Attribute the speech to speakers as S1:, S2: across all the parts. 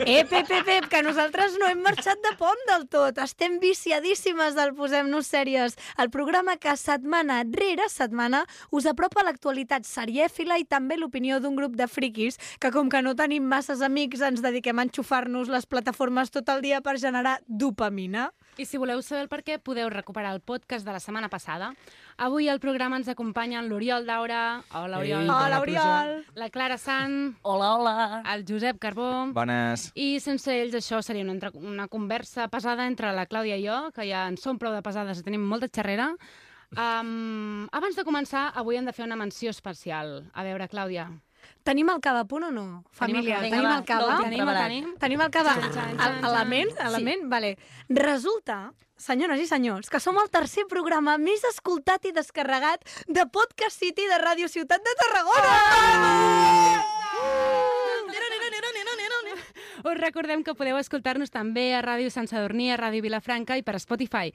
S1: Eh, Pep, Pep, Pep, que nosaltres no hem marxat de pont del tot. Estem viciadíssimes del Posem-nos Sèries, el programa que setmana rere setmana us apropa l'actualitat serièfila i també l'opinió d'un grup de friquis que, com que no tenim masses amics, ens dediquem a enxufar-nos les plataformes tot el dia per generar dopamina.
S2: I si voleu saber el per què, podeu recuperar el podcast de la setmana passada. Avui al programa ens acompanyen l'Oriol Daura. Hola, Oriol.
S1: Ei, Hola, Oriol.
S2: La Clara Sant.
S3: Hola, hola.
S2: El Josep Carbó.
S4: Bones.
S2: I sense ells això seria una, entre- una conversa pesada entre la Clàudia i jo, que ja en som prou de pesades i tenim molta xerrera. Um, abans de començar, avui hem de fer una menció especial. A veure, Clàudia.
S1: Tenim el cava a punt o no? Família,
S2: Tenim el
S1: tenim
S2: cava.
S1: el cava?
S2: No el tenim, el
S1: preparat.
S2: tenim.
S1: Tenim el cava.
S2: Xan, xan,
S1: A-
S2: xan,
S1: A la
S2: xan.
S1: ment? A la ment? Vale. Resulta, senyores i senyors, que som el tercer programa més escoltat i descarregat de Podcast City de Ràdio Ciutat de Tarragona!
S2: Us recordem que podeu escoltar-nos també a Ràdio Sant Sadurní, a Ràdio Vilafranca i per Spotify.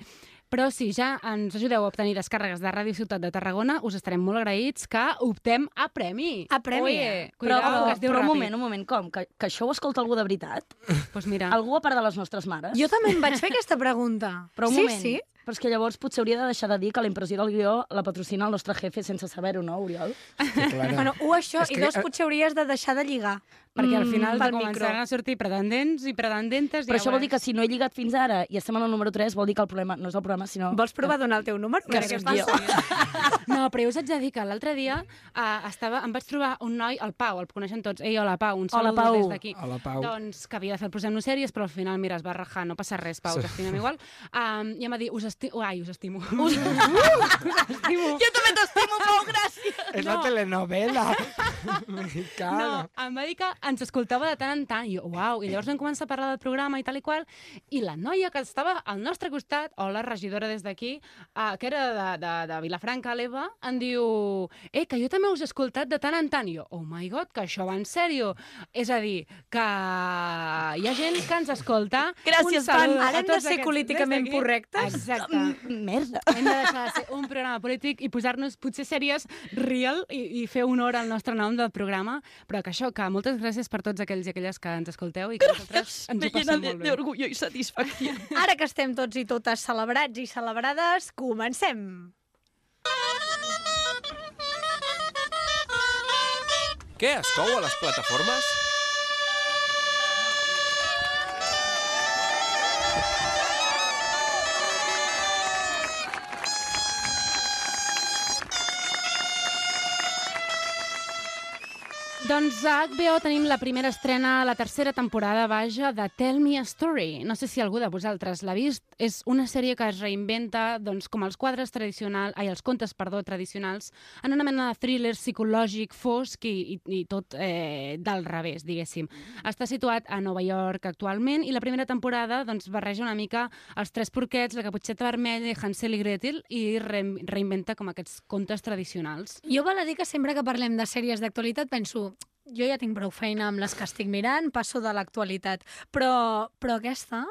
S2: Però si ja ens ajudeu a obtenir descàrregues de Ràdio Ciutat de Tarragona, us estarem molt agraïts que optem a premi.
S1: A premi.
S2: Oye,
S5: Però,
S2: cuidado,
S5: però,
S2: que es diu
S5: però un
S2: ràpid.
S5: moment, un moment, com? Que, que això ho escolta algú de veritat?
S2: Pues mira,
S5: Algú a part de les nostres mares?
S1: Jo també em vaig fer aquesta pregunta.
S5: Però un
S1: sí,
S5: moment.
S1: sí.
S5: Però és que llavors potser hauria de deixar de dir que la impressió del guió la patrocina el nostre jefe sense saber-ho, no, Oriol?
S6: Clara.
S1: Bueno, un això,
S6: És
S1: i
S6: que,
S1: dos
S6: eh,
S1: potser hauries de deixar de lligar.
S2: perquè al
S1: Mm,
S2: final de començaran
S1: micro.
S2: a sortir pretendents i pretendentes...
S5: Però
S2: ja
S5: això vol dir que si no he lligat fins ara i estem en el número 3, vol dir que el problema no és el problema, sinó...
S1: Vols provar a donar el teu número?
S5: Que
S1: què
S5: guió.
S1: passa.
S2: No, però jo us haig de dir que l'altre dia uh, estava, em vaig trobar un noi, el Pau, el coneixen tots. Ei, hola, Pau, un
S5: Hola,
S2: saludo
S5: Pau.
S2: des d'aquí.
S6: Hola, Pau.
S2: Doncs que havia de fer el Posem-nos sèries, però al final, mira, es va rajar, no passa res, Pau,
S6: Sí.
S2: t'estimem igual. Um, I em va dir, us estimo... Ai, us estimo. Us, us estimo.
S5: Jo també t'estimo, Pau, gràcies!
S6: És la
S2: No.
S6: telenovela. Me
S2: No, em va dir que ens escoltava de tant en tant, i jo, uau, i llavors vam començar a parlar del programa i tal i qual, i la noia que estava al nostre costat, o la regidora des d'aquí, uh, que era de, de, de Vilafranca, l'Eva, em diu, eh, que jo també us he escoltat de tant en tant, i jo, oh my god, que això va en sèrio. És a dir, que hi ha gent que ens escolta.
S5: Gràcies,
S2: a
S1: Ara hem de ser
S2: aquests
S1: políticament correctes?
S2: Exacte.
S5: Mm, Merda.
S2: Hem de deixar de ser un programa polític i posar-nos potser sèries real i, i fer honor al nostre nom del programa, però que això, que moltes gràcies per tots aquells i aquelles que ens escolteu i que nosaltres ens ho passem molt bé.
S5: d'orgullo i satisfacció.
S1: Ara que estem tots i totes celebrats i celebrades, comencem!
S7: Què es cou a les plataformes?
S2: Doncs a HBO tenim la primera estrena, la tercera temporada, vaja, de Tell Me a Story. No sé si algú de vosaltres l'ha vist. És una sèrie que es reinventa doncs, com els quadres tradicionals, ai, els contes, perdó, tradicionals, en una mena de thriller psicològic fosc i, i, i tot eh, del revés, diguéssim. Està situat a Nova York actualment i la primera temporada doncs, barreja una mica els tres porquets, la caputxeta vermella, Hansel i Gretel i re reinventa com aquests contes tradicionals.
S1: Jo val a dir que sempre que parlem de sèries d'actualitat penso jo ja tinc prou feina amb les que estic mirant, passo de l'actualitat. Però, però aquesta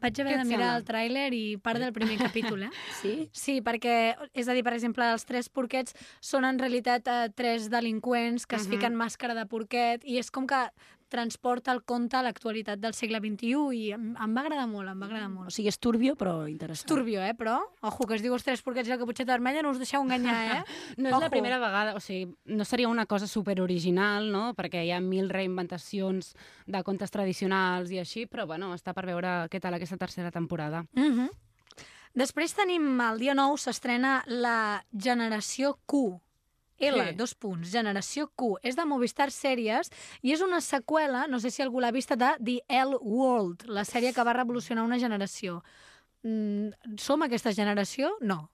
S1: vaig haver de mirar
S2: sembla?
S1: el tràiler i part del primer capítol, eh?
S5: Sí?
S1: Sí, perquè, és a dir, per exemple, els tres porquets són en realitat eh, tres delinqüents que es
S2: Mhm.
S1: fiquen màscara de porquet i és com que transporta el conte a l'actualitat del segle XXI i em, em va agradar molt, em va agradar
S5: O
S1: molt.
S5: sigui, és turbio, però interessant.
S1: Turbio, eh, però? Ojo, que es diu els tres porquets i la caputxeta vermella, no us deixeu enganyar, eh?
S2: No és la
S1: Ojo.
S2: primera vegada, o sigui, no seria una cosa super original, no? Perquè hi ha mil reinventacions de contes tradicionals i així, però bueno, està per veure què tal aquesta tercera temporada.
S1: Mm -hmm. Després tenim, el dia 9 s'estrena la Generació Q. L,
S2: Què?
S1: dos punts, Generació Q. És de Movistar Sèries i és una seqüela, no sé si algú l'ha vista, de The L World, la sèrie que va revolucionar una generació. Mm, som aquesta generació? No.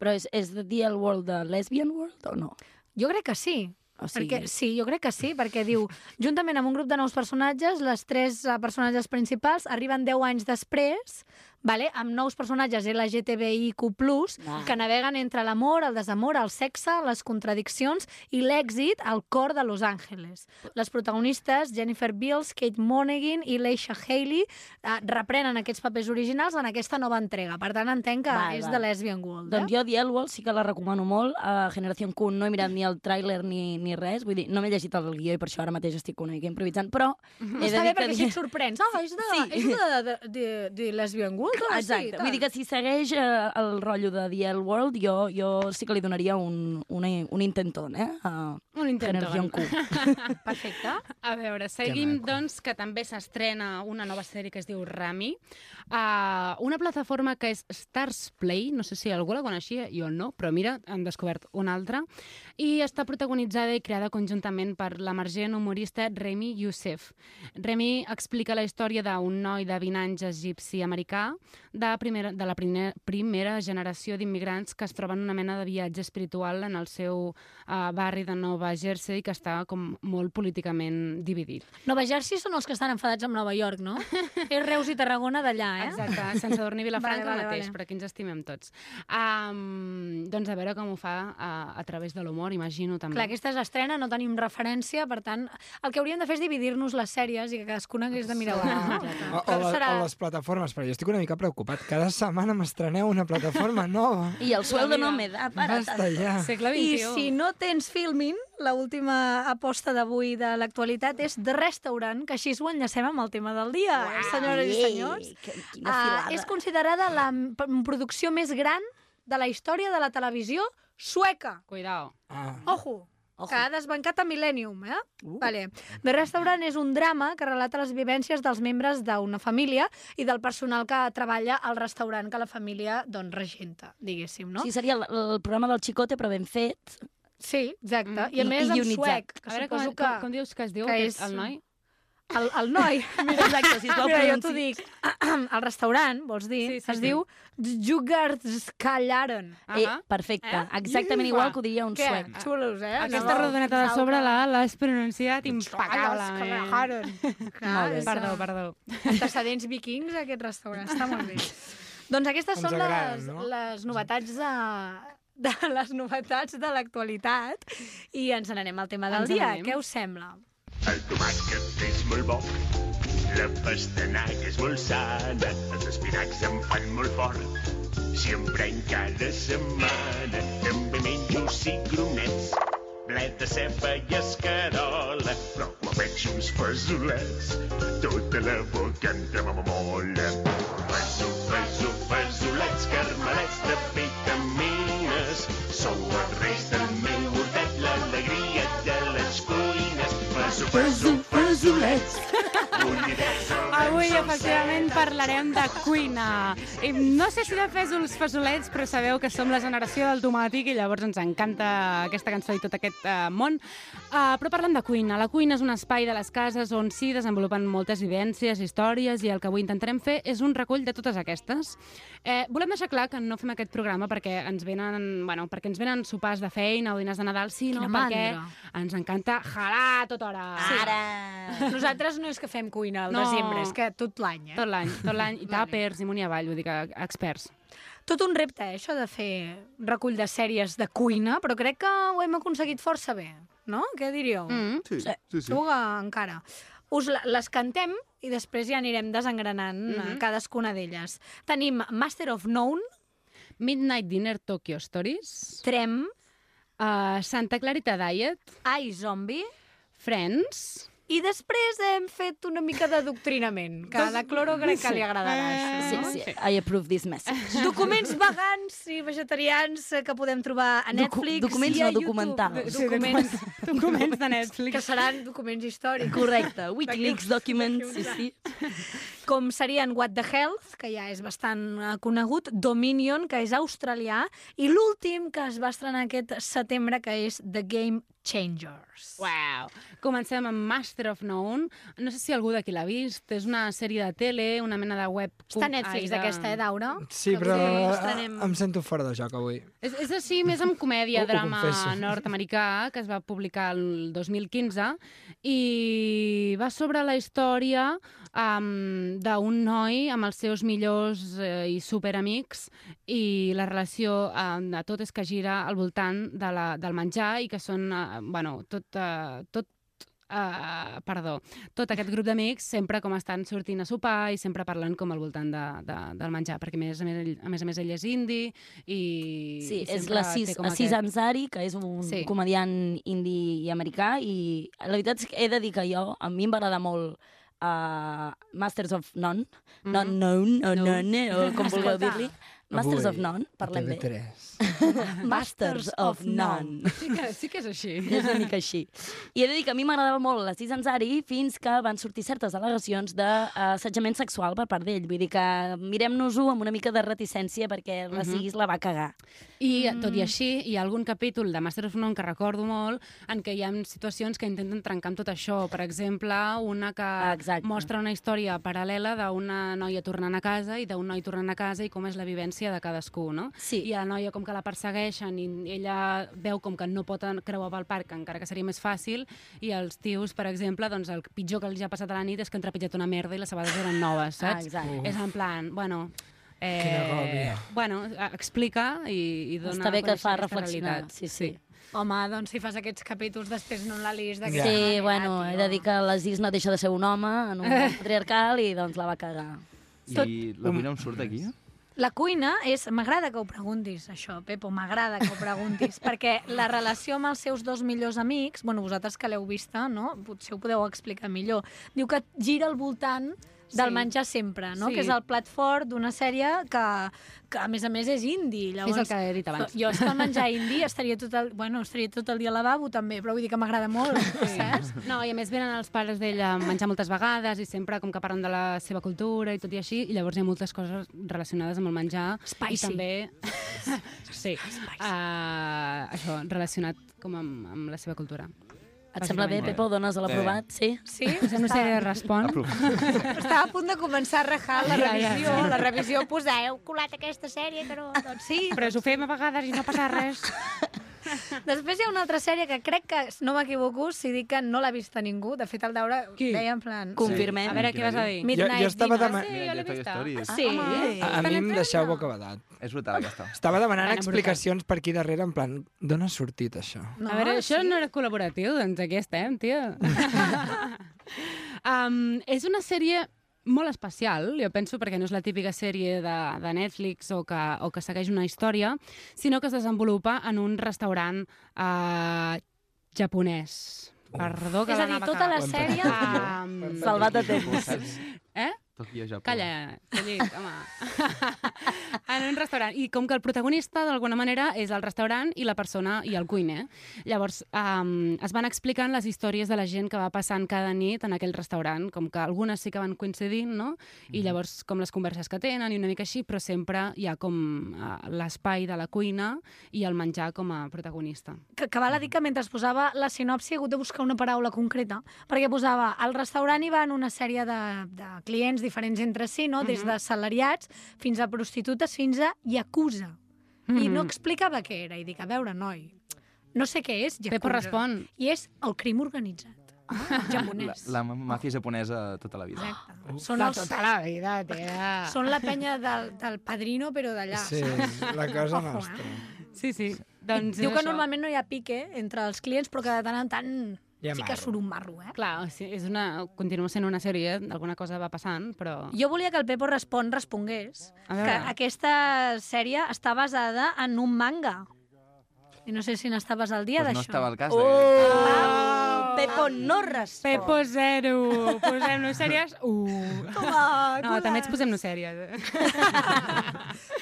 S5: Però és, és The DL World de Lesbian World o no?
S1: Jo crec que sí.
S5: O sigui-
S1: Perquè, sí, jo crec que sí, perquè diu, juntament amb un grup de nous personatges, les tres eh, personatges principals arriben 10 anys després, vale? amb nous personatges LGTBIQ+,
S5: Ah.
S1: que naveguen entre l'amor, el desamor, el sexe, les contradiccions i l'èxit al cor de Los Angeles. Les protagonistes, Jennifer Beals, Kate Monaghan i Leisha Haley, eh, reprenen aquests papers originals en aquesta nova entrega. Per tant, entenc que
S5: Val,
S1: és
S5: val.
S1: de Lesbian World.
S5: Doncs
S1: eh?
S5: jo The L-Wall sí que la recomano molt. A Generació Q no he mirat ni el tràiler ni, ni res. Vull dir, no m'he llegit el guió i per això ara mateix estic una mica improvisant, però... he
S1: Està
S5: de
S1: bé perquè si et sorprens. Ah, és de,
S5: Sí.
S1: és de, de, de, de Lesbian World? Ah,
S5: Exacte.
S1: Sí,
S5: Vull dir que si segueix eh, el rotllo de The L World, jo, jo sí que li donaria un, una, un intentón, eh? A
S2: Un intentón.
S5: Q.
S1: Perfecte.
S2: A veure, seguim, doncs, que també s'estrena una nova sèrie que es diu Rami, uh, una plataforma que és Stars Play, no sé si algú la coneixia, jo no, però mira, han descobert una altra, i està protagonitzada i creada conjuntament per l'emergent humorista Remy Youssef. Remy explica la història d'un noi de 20 anys egipci-americà de, primera, de la primera, primera generació d'immigrants que es troben en una mena de viatge espiritual en el seu uh, barri de Nova Jersey, que està com molt políticament dividit.
S1: Nova Jersey són els que estan enfadats amb Nova York, no? és Reus i Tarragona d'allà, eh?
S2: Exacte, sense dormir Vilafranca
S1: Vale, vale,
S2: mateix,
S1: vale.
S2: però aquí ens estimem tots. Um, doncs a veure com ho fa a, a través de l'humor, imagino també.
S1: Clar, aquesta és estrena, no tenim referència, per tant, el que hauríem de fer és dividir-nos les sèries i que cadascuna hagués de mirar una.
S6: O, o, la,
S1: serà-
S6: o les plataformes, però jo estic una mica preocupat. Cada setmana m'estreneu una plataforma nova.
S5: I el sueldo no me da para
S6: Basta ja.
S2: Segle
S1: I si no tens Filmin, l'última aposta d'avui de l'actualitat és The Restaurant, que així ho enllacem amb el tema del dia, eh, senyores i senyors.
S5: Que, quina filada.
S1: és considerada la producció més gran de la història de la televisió sueca.
S2: Cuidao.
S6: Ah.
S1: Ojo,
S5: Ojo.
S1: que ha desbancat a Millennium, eh? Uh. Vale. The Restaurant és un drama que relata les vivències dels membres d'una família i del personal que treballa al restaurant que la família doncs, regenta, diguéssim, no?
S5: Sí, seria el, el programa del Chicote, però ben fet.
S1: Sí, exacte. I a
S5: I-
S1: més
S5: i
S1: en
S5: ionitzat.
S1: suec, que
S2: A veure, com,
S1: suposo
S2: com,
S1: que...
S2: com dius que es diu
S1: que és-
S2: el noi?
S1: El, el noi, mira,
S5: Exacte, sisplau,
S1: mira, jo t'ho dic. El restaurant, vols dir,
S2: Sí, sí,
S1: es
S2: sí.
S1: diu Jugarskallaren.
S5: Eh,
S2: Ahà.
S5: perfecte.
S1: Eh?
S5: Exactament
S2: Iufa.
S5: igual que ho diria un suec.
S1: Xulos, eh?
S2: Aquesta rodoneta de sobre la l'has pronunciat.
S1: Impecable.
S5: Bé.
S2: Perdó, perdó.
S1: Antecedents vikings, aquest restaurant. Està molt bé. doncs aquestes
S6: Ens
S1: són
S6: agraden,
S1: les,
S6: no?
S1: les novetats de, de les novetats de l'actualitat i ens n'anem al tema del
S2: Ens
S1: dia.
S2: n'anem.
S1: Què us sembla?
S8: El tomàquet és molt bo, la pastanaga és molt sana, els espinacs em fan molt fort. Sempre en cada setmana també menjo cicronets, ple de ceba i escarola, però quan veig uns fesolets, tota la boca em tremamola. Feso, feso, fesolets, carmelets de vitamines, Feso, feso, fesolets, collidets o
S2: Avui, efectivament, parlarem de cuina. I no sé si de fesols fesolets, però sabeu que som la generació del tomàtic i llavors ens encanta aquesta cançó i tot aquest uh, món. Uh, però parlant de cuina. La cuina és un espai de les cases on s'hi desenvolupen moltes vivències, històries, i el que avui intentarem fer és un recull de totes aquestes. Eh, volem deixar clar que no fem aquest programa perquè ens venen, bueno, perquè ens venen sopars de feina o dinars de Nadal, sinó
S1: Quina
S2: perquè
S1: mandra.
S2: ens encanta jalar tota hora.
S5: Ara!
S1: Nosaltres no és que fem cuina al
S2: No.
S1: desembre, és que tot l'any, eh?
S2: Tot l'any, tot l'any, i
S1: Vale.
S2: tàpers i munt i avall, vull dir que experts.
S1: Tot un repte, eh, això de fer recull de sèries de cuina, però crec que ho hem aconseguit força bé, no? Què diríeu?
S2: Mm.
S9: Sí, sí, sí.
S1: Segur que encara. Us les cantem i després ja anirem desengranant mm
S2: Mhm.
S1: cadascuna d'elles. Tenim Master of None,
S2: Midnight Dinner Tokyo Stories,
S1: Trem,
S2: uh, Santa Clarita Diet,
S1: iZombie,
S2: Friends...
S1: i després hem fet una mica d'adoctrinament, que a la Cloro crec que li agradarà això.
S5: Sí,
S1: no?
S5: sí, I approve this message.
S1: Documents vegans i vegetarians eh, que podem trobar a
S5: Docu-
S1: Netflix
S5: documents
S1: i a
S5: no
S1: YouTube.
S5: documentals.
S1: Sí, documents,
S2: Documents de Netflix.
S1: que seran documents històrics.
S5: Correcte. Wikileaks documents, sí, sí.
S1: com serien What the Health, que ja és bastant eh, conegut, Dominion, que és australià, i l'últim que es va estrenar aquest setembre, que és The Game Changers.
S2: Uau! Comencem amb Master of None. No sé si algú d'aquí l'ha vist. És una sèrie de tele, una mena de web...
S1: Està a Netflix, aquesta, eh, Daura?
S6: Sí,
S1: Que
S6: però eh,
S1: estrenem-
S6: em sento fora de joc avui.
S2: És, és així, més amb comèdia,
S6: ho
S2: drama nord-americà, que es va publicar el 2015, i va sobre la història um, d'un noi amb els seus millors eh, i superamics i la relació um, de tot és que gira al voltant de la, del menjar i que són, uh, bueno, tot, uh, tot Uh, perdó, tot aquest grup d'amics sempre com estan sortint a sopar i sempre parlant com al voltant de, de, del menjar, perquè a més a més, ell, a més, a més ell és indi i,
S5: Sí,
S2: i
S5: és l'Assis
S2: aquest-
S5: Ansari, que és un
S2: Sí.
S5: comediant indi i americà, i la veritat és que he de dir que jo, a mi m'agrada molt uh, Masters of None, mm -hmm. non known, o
S2: No.
S5: none, o com vulgueu dir-li. Masters of
S6: Avui,
S5: None, parlem bé.
S6: TV3.
S5: Masters of None.
S2: Sí que, sí que és així.
S5: És una mica així. I he de dir que a mi m'agradava molt l'Assis Ansari fins que van sortir certes al·legacions d'assetjament sexual per part d'ell. Vull dir que mirem-nos-ho amb una mica de reticència perquè l'Assis la va cagar.
S2: I tot i així, hi ha algun capítol de Master of None que recordo molt en què hi ha situacions que intenten trencar amb tot això. Per exemple, una que
S5: Exacte.
S2: mostra una història paral·lela d'una noia tornant a casa i d'un noi tornant a casa i com és la vivència de cadascú, no?
S5: Sí.
S2: I a la noia com que la persegueixen i ella veu com que no pot creuar pel parc, encara que seria més fàcil, i els tios, per exemple, doncs el pitjor que els ha passat a la nit és que han trepitjat una merda i les sabades eren noves,
S5: Ah,
S2: saps?
S5: exacte.
S2: És en plan, bueno...
S6: Agobi.
S2: bueno, eh, explica i, i dona
S5: Està bé
S2: a
S5: que fa reflexionar.
S2: realitat.
S5: Sí, sí.
S1: Home, doncs si fas aquests capítols després no la lis
S6: Ja.
S1: d'aquesta
S5: Sí,
S1: manera,
S5: bueno, he
S1: tio.
S5: de dir que l'Aziz no deixa de ser un home en un patriarcal i doncs la va cagar.
S4: I la cuina on surt aquí?
S1: La cuina és... M'agrada que ho preguntis, això, Pepo, m'agrada que ho preguntis, perquè la relació amb els seus dos millors amics, bueno, vosaltres que l'heu vista, no? Potser ho podeu explicar millor. Diu que gira al voltant del
S2: Sí.
S1: menjar sempre, no?
S2: Sí.
S1: Que és el plat fort d'una sèrie que, que, a més a més, és indi. Llavors,
S2: És el que he dit abans.
S1: Jo és que el menjar indi estaria tot el, bueno, estaria tot el dia al lavabo, també, però vull dir que m'agrada molt, saps?
S2: No, i a més venen els pares d'ell a menjar moltes vegades i sempre com que parlen de la seva cultura i tot i així, i llavors hi ha moltes coses relacionades amb el menjar.
S1: Spicy.
S2: I també... sí. Uh, això, relacionat com amb, amb la seva cultura.
S5: Et sembla bé. Pepo? Dones a l'aprovat? Sí?
S1: Sí?
S2: Sèrie de respon.
S1: Estava a punt de començar a rajar la
S2: Ja, ja,
S1: revisió.
S2: ja.
S1: La revisió, posar, heu colat aquesta sèrie, no... Doncs sí.
S2: Però us ho fem a vegades i no passa res.
S1: Després hi ha una altra sèrie que crec que, no m'equivoco, si dic que no l'ha vista ningú. De fet, el Daura
S2: Qui?
S1: deia en plan...
S5: Confirmem.
S2: A veure, què vas a dir?
S1: Midnight
S6: Jo- jo estava dema-
S2: Sí, jo l'he vista.
S7: Stories.
S1: Sí.
S2: Home.
S6: A, a mi em deixeu bocabadat.
S7: És brutal, aquesta.
S6: Estava demanant explicacions per aquí darrere, en plan, d'on ha sortit això?
S1: No,
S2: a veure, això
S1: sí.
S2: no era col·laboratiu, doncs aquí estem, tio. um, és una sèrie molt especial, jo penso, perquè no és la típica sèrie de, de Netflix o que, o que segueix una història, sinó que es desenvolupa en un restaurant uh, japonès. Perdó, que
S1: És a dir,
S2: l'anava
S1: tota la sèrie...
S2: Um,
S5: Salvat a temps.
S2: eh?
S4: Tokyo, Japó.
S2: Calla, callit, home. en un restaurant. I com que el protagonista, d'alguna manera, és el restaurant i la persona i el cuiner. Llavors, um, es van explicant les històries de la gent que va passant cada nit en aquell restaurant, com que algunes sí que van coincidint, no? I llavors, com les converses que tenen i una mica així, però sempre hi ha com uh, l'espai de la cuina i el menjar com a protagonista.
S1: que, que val a dir que mentre es posava la sinopsi he hagut de buscar una paraula concreta, perquè posava al restaurant hi van una sèrie de, de clients diferents entre si, no? des de salariats fins a prostitutes fins a yakuza. I no explicava què era, i dic, a veure, noi, no sé què és yakuza.
S2: Pepo respon.
S1: I és el crim organitzat, no?
S4: La,
S1: japonès.
S4: la màfia japonesa tota la vida.
S1: Exacte. Són,
S2: De
S1: els,
S2: tota la vida, tia.
S1: són la penya del, del padrino, però d'allà.
S6: Sí,
S1: saps?
S6: la cosa
S1: Ojo,
S6: nostra.
S1: eh?
S2: Sí, sí. Doncs
S1: Diu que
S2: això.
S1: normalment no hi ha pique entre els clients, però que de tant en tant sí que surt un marro, eh?
S2: Clar, sí, és una, continua sent una sèrie, alguna cosa va passant, però...
S1: Jo volia que el Pepo Respon respongués que aquesta sèrie està basada en un manga. I no sé si n'estaves al dia
S4: Pues no
S1: d'això.
S4: estava al cas.
S5: Oh! Pepo no respon.
S2: Pepo zero! Posem-nos sèries? Uh.
S1: Toma,
S2: No, també ens posem-nos sèries.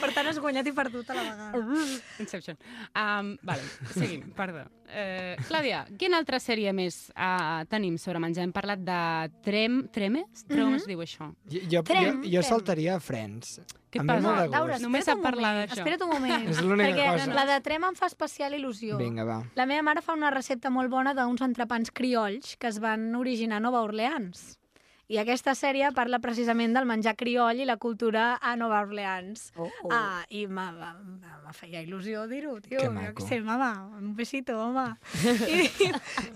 S1: Per tant, has guanyat i perdut a la vegada.
S2: Inception. Um, vale, seguim, perdó. Eh, Clàudia, quina altra sèrie més uh, tenim sobre menjar? Hem parlat de Trem... Tremes? Trem
S1: Mhm.
S2: es diu això.
S6: Jo, jo,
S1: Trem,
S6: jo, jo
S1: trem.
S6: saltaria a Friends.
S2: Què passa?
S6: de
S1: Laura.
S2: Només sap parlar d'això.
S1: Espera't un moment.
S6: És l'única
S1: perquè
S6: cosa.
S1: la de Trem em fa especial il·lusió.
S6: Vinga, va.
S1: La meva mare fa una recepta molt bona d'uns entrepans criolls que es van originar a Nova Orleans. I aquesta sèrie parla precisament del menjar crioll i la cultura a Nova Orleans.
S5: Oh, oh.
S1: Ah, i me, feia il·lusió dir-ho, tio.
S6: Que maco.
S1: què sé, mama, un besito, home. I,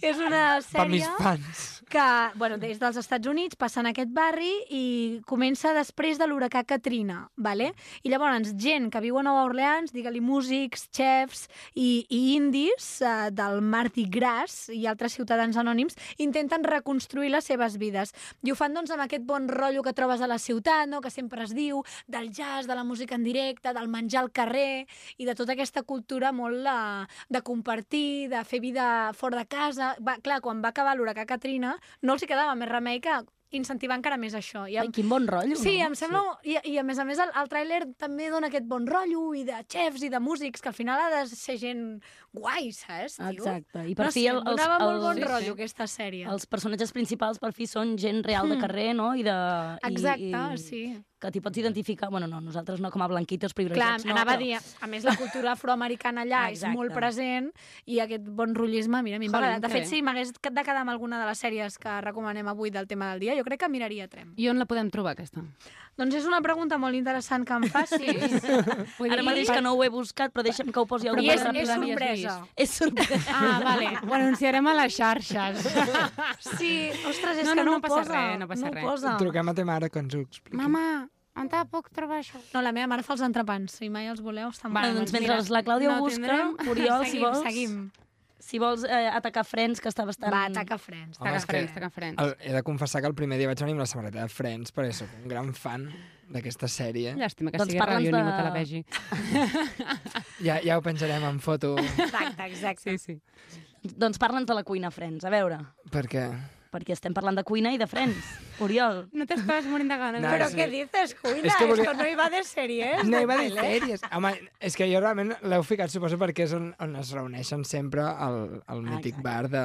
S1: és una
S6: Per mis
S1: sèrie
S6: fans.
S1: que, bueno, des dels Estats Units passa en aquest barri i comença després de l'huracà Katrina, vale? I llavors gent que viu a Nova Orleans, digue-li músics, chefs i, i indis eh, del Mardi Gras i altres ciutadans anònims intenten reconstruir les seves vides. I ho fan doncs amb aquest bon rotllo que trobes a la ciutat, no? que sempre es diu, del jazz, de la música en directe, del menjar al carrer i de tota aquesta cultura molt de, de compartir, de fer vida fora de casa. Va, clar, quan va acabar l'huracà Katrina, no els hi quedava més remei que incentivar encara més això. I
S5: Ai, quin bon rotllo,
S1: Sí,
S5: no?
S1: em sembla... I, I a més a més el, el tràiler també dona aquest bon rotllo i de chefs i de músics, que al final ha de ser gent guai, saps, tio?
S5: Exacte. I per
S1: no
S5: fi el-
S1: em donava
S5: els-
S1: molt bon
S5: els-
S1: rotllo aquesta sèrie.
S5: Els personatges principals per fi són gent real de
S1: Mm.
S5: carrer, no? I de, i,
S1: Exacte,
S5: i,
S1: sí.
S5: Que t'hi pots identificar, bueno, no, nosaltres no com a blanquitos
S1: Clar,
S5: privilegiats, no,
S1: anava a
S5: però-
S1: dir, a més la cultura afroamericana allà és molt present i aquest bon rotllisme, mira, a mi agradat. De fet, si m'hagués de quedar amb alguna de les sèries que recomanem avui del tema del dia, jo crec que miraria Trem.
S2: I on la podem trobar, aquesta?
S1: Doncs és una pregunta molt interessant que em facis.
S5: Ara mateix que no ho he buscat, però deixa'm que ho posi algú
S1: I
S5: més
S1: és, és sorpresa.
S5: És sorpresa.
S2: Ah, vale. Ho anunciarem a les xarxes.
S1: Sí, ostres, és
S2: No,
S1: que
S2: no,
S1: no,
S2: no
S1: ho
S2: passa
S1: posa.
S2: res, no passa
S1: ho
S2: res.
S1: posa.
S6: Truquem a ta mare que ens ho expliqui.
S2: Mama, on te puc trobar això?
S1: No, la meva mare fa els entrepans. Si mai els voleu, estan
S5: Bueno,
S1: molt
S5: doncs mentre
S1: Mira,
S5: la Clàudia
S1: no
S5: busca,
S1: tindrem.
S5: Oriol, si
S1: seguim,
S5: vols...
S1: Seguim.
S5: Si vols eh, atacar Friends, que està bastant...
S1: Va, ataca Friends.
S6: Home,
S2: Taca
S6: és que
S2: Friends, taca Friends.
S6: el, he de confessar que el primer dia vaig venir amb la samarreta de Friends perquè sóc un gran fan d'aquesta sèrie.
S2: Llàstima que
S5: Doncs
S2: sigui ràdio i
S5: de-
S2: ningú te la vegi.
S6: Ja, ja ho penjarem en foto
S1: Exacte, exacte.
S2: Sí, sí.
S5: Doncs parla'ns de la cuina, Friends, a veure.
S6: perquè...
S5: Perquè estem parlant de cuina i de Friends. Oriol.
S2: No t'estàs morint de ganes.
S6: No,
S1: Però
S6: sí.
S1: què dices, cuina?
S6: És que volia-
S1: Esto no iba de sèries.
S6: No iba de sèries. Home, és que jo realment l'heu ficat, suposo, perquè és on, on es reuneixen sempre al, al mític
S5: exacte.
S6: bar de...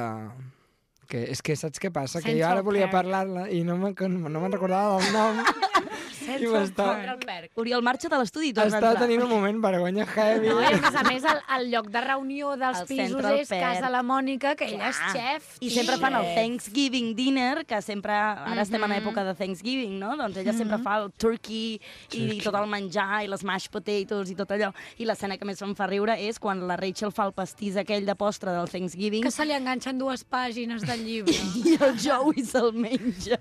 S6: Que, és que saps què passa? Que jo
S1: Central
S6: ara volia parlar-la i no me'n no me'n recordava del nom. I m'estava
S5: Oriol, marxa de l'estudi i torna a
S6: estava
S5: entrar.
S6: tenint un moment vergonya heavy.
S1: No, i a més a més, el, el lloc de reunió dels
S5: El
S1: pisos
S5: Central
S1: és
S5: Perk.
S1: casa la Mònica, que ella és
S5: Clar.
S1: xef.
S5: I sempre fan el Thanksgiving dinner, que sempre, ara estem
S1: Mhm.
S5: en època de Thanksgiving, no? Doncs ella sempre fa el turkey i tot el menjar i les mashed potatoes i tot allò. I l'escena que més em fa riure és quan la Rachel fa el pastís aquell de postre del Thanksgiving
S1: Que se li enganxen dues pàgines del llibre.
S5: i el Joey se'l menja.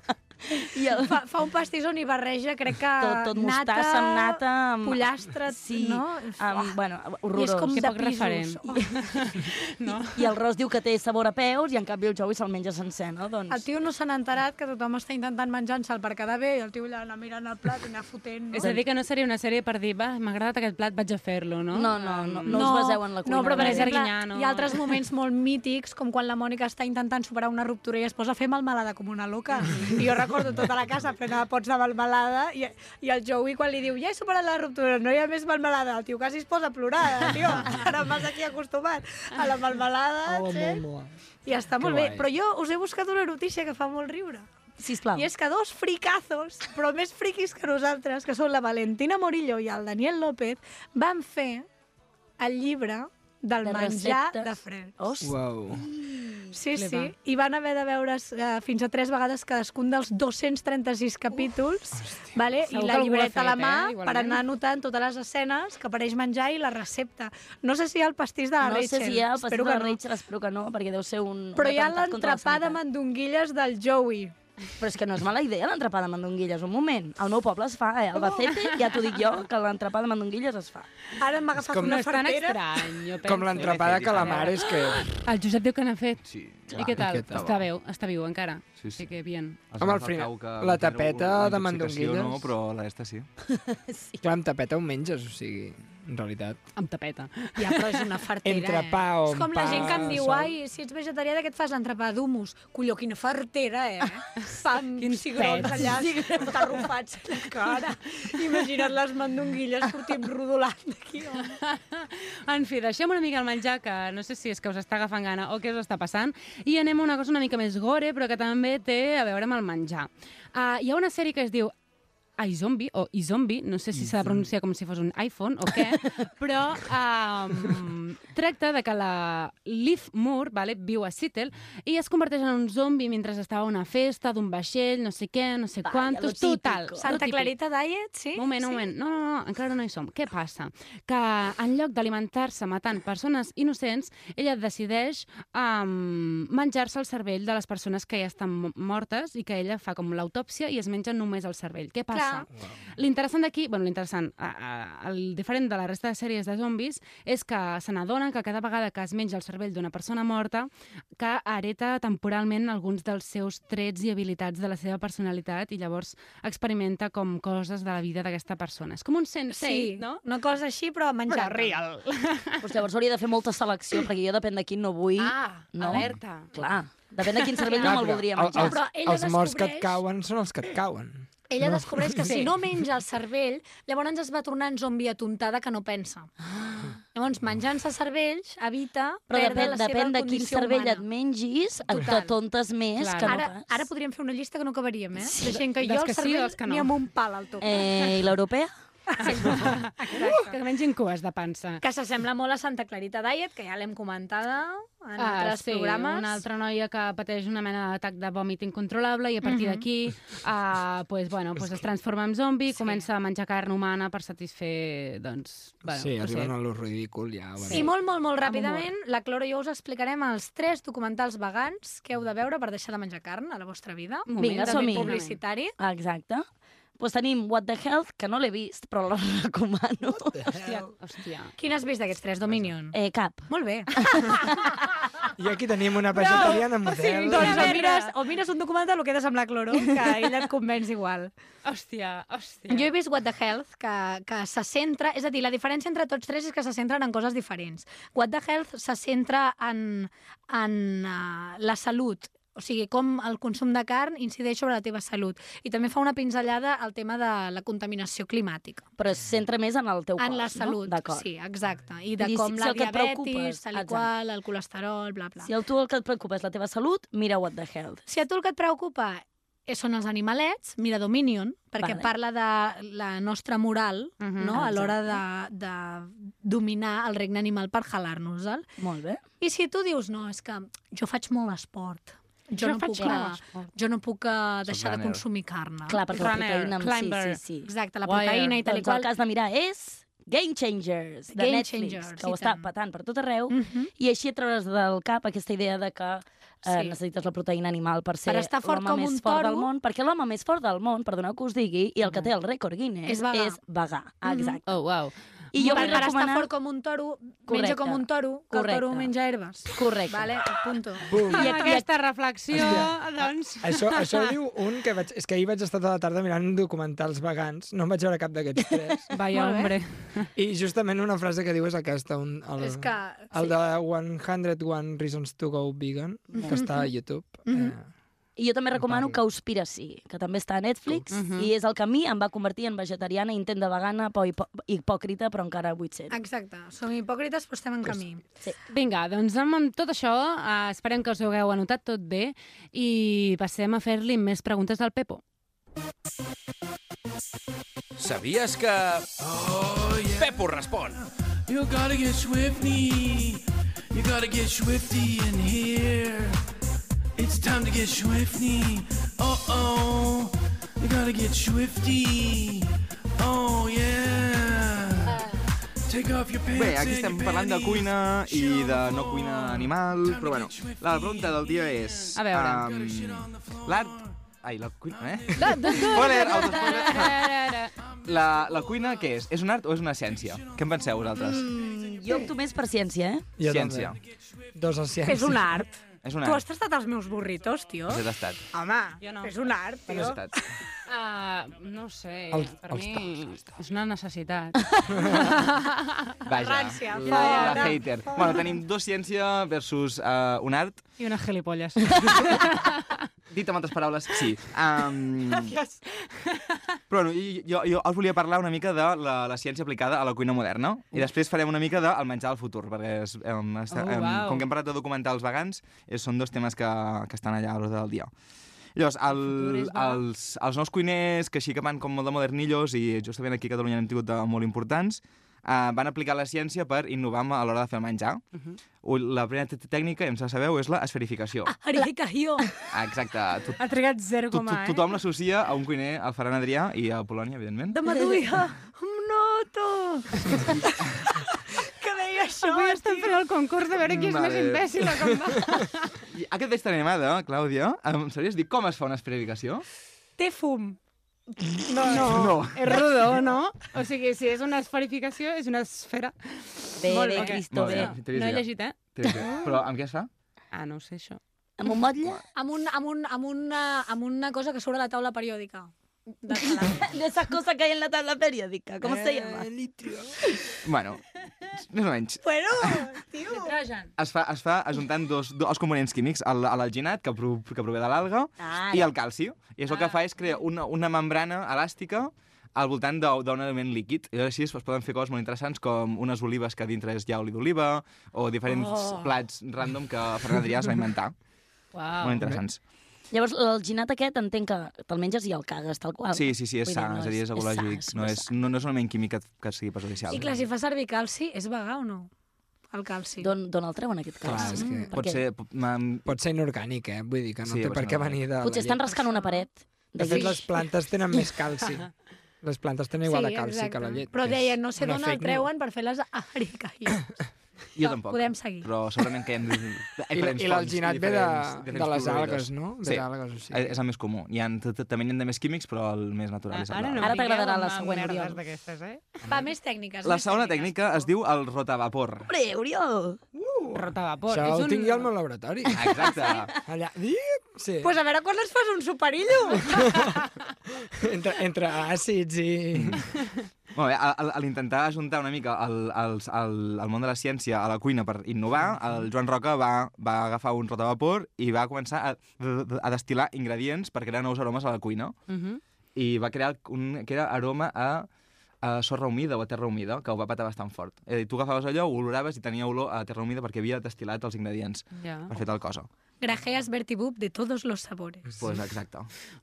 S5: I el...
S1: fa, fa un pastís on hi barreja, crec que
S5: tot, tot
S1: nata,
S5: mostassa amb nata, amb...
S1: pollastre,
S5: sí,
S1: no?
S5: Amb, bueno,
S1: I és
S5: horrorós.
S1: com
S2: Que
S1: de
S2: poc
S1: pisos.
S2: referent.
S1: Oh.
S2: No?
S5: I el Ross diu que té sabor a peus i en canvi el Joey se'l menja sencer, no? Doncs...
S1: El tio no se n'ha enterat que tothom està intentant menjar-se'l per quedar bé i el tio allà anar mirant el plat i anar fotent. No?
S2: És a dir, que no seria una sèrie per dir, va, m'ha agradat aquest plat, vaig a fer-lo, no?
S5: No, no, no, no us baseu en la cuina.
S1: No, però per
S2: no.
S1: exemple,
S2: Arguinyano.
S1: hi ha altres moments molt mítics, com quan la Mònica està intentant superar una ruptura i es posa a fer melmelada com una loca. I jo recordo tota la casa plena de pots de melmelada i, i el Joey quan li diu ja he superat la ruptura, no hi ha més melmelada, el tio quasi es posa a plorar, tio. Ara m'has aquí acostumat a la melmelada,
S6: Oh,
S1: sí?
S6: molt, molt.
S1: I està
S6: Que
S1: molt bé.
S6: guai.
S1: Però jo us he buscat una notícia que fa molt riure.
S5: Sisplau.
S1: I és que dos fricazos, però més friquis que nosaltres, que són la Valentina Morillo i el Daniel López, van fer el llibre del
S5: De
S1: menjar
S5: receptes.
S1: de Friends.
S5: Hosti.
S6: Uau.
S1: Sí,
S2: Flipa.
S1: sí. I van haver de veure's eh, fins a tres vegades cadascun dels 236 capítols, vale? i la llibreta a la
S2: fet,
S1: mà
S2: eh,
S1: per anar anotant totes les escenes que apareix menjar i la recepta. No sé si hi ha el pastís de la
S5: no
S1: Rachel.
S5: sé si hi ha el pastís
S1: Espero
S5: de la
S1: que no.
S5: Rachel, espero que no, perquè deu ser un,
S1: Però
S5: un
S1: hi ha l'entrepà de mandonguilles del Joey.
S5: Però és que no és mala idea l'entrepà de mandonguilles, un moment. Al meu poble es fa, eh? Al Bacete, ja t'ho dic jo, que l'entrepà de mandonguilles es fa.
S1: Ara m'ha agafat
S6: com-
S2: No
S1: una
S2: és tan
S1: fartera.
S2: estrany, jo penso.
S6: Com l'entrepà de calamares que...
S2: El Josep diu que n'ha fet.
S10: Sí.
S2: I què tal?
S6: I què tal?
S2: Està viu, està viu encara.
S10: Sí, sí.
S2: que bien.
S6: Home, al final, la tapeta de mandonguilles-
S10: No, però la esta sí.
S6: Clar, amb tapeta ho menges, o sigui... en realitat.
S2: Amb tapeta.
S1: Ja, però és una fartera,
S6: Entrepà
S1: eh?
S6: o
S1: És com la gent que em diu,
S6: sol.
S1: ai, si ets vegetarià, de què et fas l'entrepà d'humus? Colló, quina fartera, eh? Pa amb
S2: Quins
S1: cigrons
S2: pets.
S1: allà, tarrufats a la cara. Imagina't les mandonguilles sortint rodolant d'aquí, home.
S2: En fi, deixem una mica el menjar, que no sé si és que us està agafant gana o què us està passant, i anem a una cosa una mica més gore, però que també té a veure amb el menjar. Uh, hi ha una sèrie que es diu iZombie, o iZombie, no sé si s'ha de pronunciar com si fos un iPhone o què, però um, tracta de que la Liv Moore vale, viu a Seattle i es converteix en un zombi mentre estava a una festa d'un vaixell, no sé què, no sé
S1: Vaya,
S2: quantos, total.
S1: Santa. Clarita Diet, sí?
S2: Un moment, un
S1: sí?
S2: moment. No, no, no, encara no hi som. Què passa? Que en lloc d'alimentar-se matant persones innocents, ella decideix um, menjar-se el cervell de les persones que ja estan mo- mortes i que ella fa com l'autòpsia i es menja només el cervell. Què passa? L'interessant d'aquí, bueno, l'interessant, el diferent de la resta de sèries de zombis és que se n'adonen que cada vegada que es menja el cervell d'una persona morta que hereta temporalment alguns dels seus trets i habilitats de la seva personalitat i llavors experimenta com coses de la vida d'aquesta persona. És com un sensei,
S1: Sí,
S2: no?
S1: una cosa així, però menjar.
S2: real.
S5: Pues llavors hauria de fer molta selecció, perquè jo depèn de quin no vull.
S2: Ah,
S5: no?
S2: alerta.
S5: Clar, depèn de quin cervell
S6: Clar,
S5: no me'l voldria menjar.
S6: Els,
S1: Però ella
S6: els morts que et cauen són els que et cauen.
S1: Ella
S6: No.
S1: descobreix que si
S2: Sí.
S1: no menja el cervell, llavors es va tornant zombi atontada que no pensa. Llavors, menjant-se cervells evita
S5: Però
S1: perdre
S5: depèn,
S1: la seva
S5: depèn de quin cervell
S1: humana.
S5: et mengis, et t'atontes més
S2: Clar.
S5: que no
S1: Ara,
S5: pas.
S1: ara podríem fer una llista que no acabaríem, eh?
S5: Sí.
S1: De gent que jo el
S2: sí,
S1: cervell
S2: dels que no.
S1: ni amb un pal al top.
S5: Eh, I l'europea?
S2: Que mengin cues de pansa.
S1: Que s'assembla molt a Santa Clarita Diet, que ja l'hem comentada en altres
S2: Ah, sí,
S1: programes.
S2: una altra noia que pateix una mena d'atac de vòmit incontrolable i a partir
S1: Mhm.
S2: d'aquí uh, pues, bueno, pues es transforma en zombi, sí. comença a menjar carn humana per satisfer, doncs... Bueno,
S6: sí,
S2: no
S6: arriben
S2: sé.
S6: a lo ridícul ja. Bueno.
S1: I molt, molt, molt ràpidament, la Cloro i jo us explicarem els tres documentals vegans que heu de veure per deixar de menjar carn a la vostra vida.
S2: Un moment,
S5: Vinga, som-hi.
S1: publicitari.
S5: Exacte. Pues tenim What the Health, que no l'he vist, però la recomano.
S2: Hòstia, hòstia.
S1: Quin has vist d'aquests tres, Dominion?
S5: Eh, cap.
S1: Molt bé.
S6: I aquí tenim una vegetariana model.
S1: doncs o
S2: merda.
S1: mires, o mires un documental o quedes amb la Cloro, que ella et convenç igual.
S2: Hòstia, hòstia.
S1: Jo he vist What the Health, que, que se centra... És a dir, la diferència entre tots tres és que se centren en coses diferents. What the Health se centra en, en uh, la salut, o sigui, com el consum de carn incideix sobre la teva salut. I també fa una pinzellada al tema de la contaminació climàtica.
S5: Però es centra més en el teu
S1: En
S5: cos,
S1: la salut,
S5: no?
S1: Sí, exacte. I de
S5: dir,
S1: com
S5: si-
S1: la
S5: si
S1: diabetis, tal i qual, el colesterol, bla, bla.
S5: Si el tu el que et preocupa és la teva salut, mira What the Health.
S1: Si a tu el que et preocupa són els animalets, mira Dominion, perquè
S5: Vale.
S1: parla de la nostra moral
S2: Mhm,
S1: no? a l'hora de, de dominar el regne animal per jalar-nos-el.
S5: Molt bé.
S1: I si tu dius, no, és que jo faig molt esport, jo, no,
S2: faig
S1: puc,
S2: molt
S1: eh,
S2: esport.
S1: jo no puc eh, deixar de consumir carn.
S5: Clar, perquè la proteïna...
S2: climber.
S5: Sí, sí, sí.
S1: Exacte, la
S2: Wire.
S1: proteïna i tal i
S5: Doncs el
S1: qual.
S5: que has de mirar és Game Changers, de
S1: Game
S5: Netflix,
S1: Changers,
S5: que ho
S1: i
S5: està
S1: tant.
S5: patant per tot arreu,
S1: Mhm.
S5: i així et trauràs del cap aquesta idea de que eh,
S1: Sí.
S5: necessites la proteïna animal per ser
S1: Per estar fort
S5: l'home
S1: com
S5: més
S1: un
S5: fort
S1: toro.
S5: del món, perquè l'home més fort del món, perdoneu que us digui, i el que té el rècord Guinness
S1: És vegà.
S5: és vegà. Ah,
S1: Mhm.
S5: Exacte.
S2: Oh, wow.
S5: I jo vull
S1: per estar
S5: recomanar...
S1: fort com un toro, menja
S5: Correcte.
S1: com un toro, que el toro menja herbes.
S5: Correcte.
S1: Vale, punto.
S6: Bum.
S2: I amb aquesta reflexió, doncs...
S6: Això, això diu un que vaig... És que ahir vaig estar tota la tarda mirant documentals vegans. No em vaig veure cap d'aquests tres.
S2: Vaya, hombre.
S6: I justament una frase que diu és aquesta. Un, el,
S1: És que...
S6: el de 101 Reasons to Go Vegan, que està a YouTube.
S1: Mhm.
S6: eh,
S5: I jo també recomano. Cowspiracy, que també està a Netflix,
S2: Mhm.
S5: i és el que a mi em va convertir en vegetariana, intent de vegana, po hipo hipòcrita, però encara vull ser.
S1: Exacte, som hipòcrites però estem en camí.
S5: Sí.
S2: Vinga, doncs amb, amb tot això, uh, esperem que us ho hagueu anotat tot bé i passem a fer-li més preguntes al Pepo.
S7: Sabies que... Oh, yeah. Pepo respon.
S10: You gotta get swifty. You gotta get swifty in here. It's time to get swifty. Uh oh. You gotta get swifty. Oh yeah. Take off your pants.
S4: Bé, aquí estem
S10: your
S4: parlant de cuina i de no cuina animal, però bueno, la pregunta del dia és...
S2: A veure.
S4: Um, L'art... Ai, la cuina, eh? Spoiler, autospoiler. La, la cuina, què és? És un art o és una ciència? Què en penseu, vosaltres?
S5: Mm, jo opto més per ciència, eh?
S6: Jo
S4: Ciència.
S6: també. Dos a ciència.
S1: És un art.
S11: És un
S1: Tu has
S11: art.
S1: tastat els meus burritos, tio?
S11: Els he tastat.
S1: Home,
S2: Jo no.
S1: és un art,
S11: Els
S1: tio.
S11: he tastat.
S2: Uh, no ho sé,
S11: Els-
S2: per
S11: els
S2: mi és una necessitat.
S11: Vaja,
S1: Rància,
S11: la, la
S1: fora,
S11: hater. Bueno, tenim dos ciència versus uh, un art.
S2: I una gilipolles.
S11: Dit amb altres paraules, sí. Um, però bueno, jo, jo, us volia parlar una mica de la, la ciència aplicada a la cuina moderna i després farem una mica del menjar del futur, perquè és, um, està,
S2: Oh,
S11: um,
S2: uau.
S11: com que hem parlat de documentals vegans, és, són dos temes que, que estan allà a l'ordre del dia. Llavors, el,
S2: vegà?
S11: els, els nous cuiners, que així que van com molt de modernillos, i justament aquí a Catalunya n'hem tingut de molt importants, uh, van aplicar la ciència per innovar a l'hora de fer el menjar. Uh. -huh. La primera tècnica, ja em sabeu, és la esferificació.
S1: Arificació.
S11: Ah, exacte. Tu,
S2: Ha trigat zero a, eh?
S11: tothom l'associa a un cuiner, al Ferran Adrià i a Polònia, evidentment.
S1: De Maduia. Un noto. que deia això,
S2: Avui estem fent el concurs de veure qui és
S11: Vale.
S2: més imbècil o com va.
S11: I aquest vespre animada, Clàudia, em sabries dir com es fa una esferificació?
S1: Té fum.
S2: No, no,
S11: No.
S2: és rodó, no? O sigui, si és una esferificació, és una esfera.
S5: Bé,
S2: Molt
S5: bé. Cristo,
S11: Molt
S5: bé.
S11: bé.
S2: No he llegit, eh?
S11: Però amb què es fa?
S2: Ah, no ho sé, això.
S5: Amb un motlle?
S1: Amb, un, amb, un, amb, una, amb una cosa que surt a la taula periòdica. De
S5: De esas cosas que hay en la tabla periódica. ¿Cómo se llama?
S11: Bueno, més o menys.
S1: Bueno, tio.
S2: Nitrogen.
S11: Es fa, es fa ajuntant dos, dos components químics, l'alginat, que, pro, que prové de l'alga,
S5: Ah,
S11: i el calci. I això el que fa és crear una, una membrana elàstica al voltant d'un element líquid. I així es poden fer coses molt interessants com unes olives que dintre hi ha oli d'oliva o diferents
S5: Oh.
S11: plats random que Ferran Adrià es va inventar.
S2: Uau.
S11: Molt interessants.
S5: Llavors, l'alginat aquest entenc que te'l menges i el cagues, tal qual.
S11: Sí, sí, sí, és
S5: Vull
S11: sa,
S5: no
S11: és a dir, és ecològic.
S5: sa,
S11: No
S5: és
S11: és,
S5: sa.
S11: no, no és un element químic que, que sigui perjudicial.
S1: I clar, si fa servir calci, és vegà o no? El calci.
S5: D'on d'on el treuen, aquest
S6: Clar,
S5: calci?
S6: és que
S11: Pot
S5: Perquè
S11: ser... pot-
S6: Pot ser inorgànic, eh? Vull dir que no
S11: Sí,
S6: té
S11: pot
S6: per què venir de
S5: Potser estan rascant una paret.
S6: De fet, les plantes tenen més calci. Les plantes tenen igual de calci que la llet.
S1: Però
S6: és
S1: deia, no sé d'on el treuen per fer les aricaïons.
S11: Jo tampoc.
S1: Podem seguir.
S11: Però segurament que hi ha
S6: I,
S11: diferents
S6: i l'alginat ve de, de les algues, no? Ve
S11: Sí,
S6: d'algues, o sigui.
S11: és el més comú. Hi ha, t- t- també n'hi ha de més químics, però el més natural és el
S2: Ara
S11: de-
S2: no
S5: Ara t'agradarà la següent, Oriol.
S2: eh?
S1: Va, més tècniques.
S11: La
S1: més
S11: segona tècnica es diu el rotavapor.
S5: Hombre, Oriol!
S2: Rotavapor.
S6: Això
S2: és
S6: ho
S2: un...
S6: tinc jo al meu laboratori.
S11: Exacte.
S6: Allà, dip, sí.
S1: Pues a veure quan es fas un superillo.
S6: entre, entre àcids i...
S11: Molt bé, a, l'intentar ajuntar una mica el, el, el, el món de la ciència a la cuina per innovar, el Joan Roca va, va agafar un rotavapor i va començar a, a destil·lar ingredients per crear nous aromes a la cuina.
S2: Mhm.
S11: I va crear un que era aroma a, a sorra humida o a terra humida, que ho va patar bastant fort. És a dir, tu agafaves allò, ho oloraves i tenia olor a terra humida perquè havia destil·lat els ingredients
S2: Ja.
S11: per fer tal cosa.
S1: Grajeas Bertibub de todos los sabores.
S11: Pues exacte.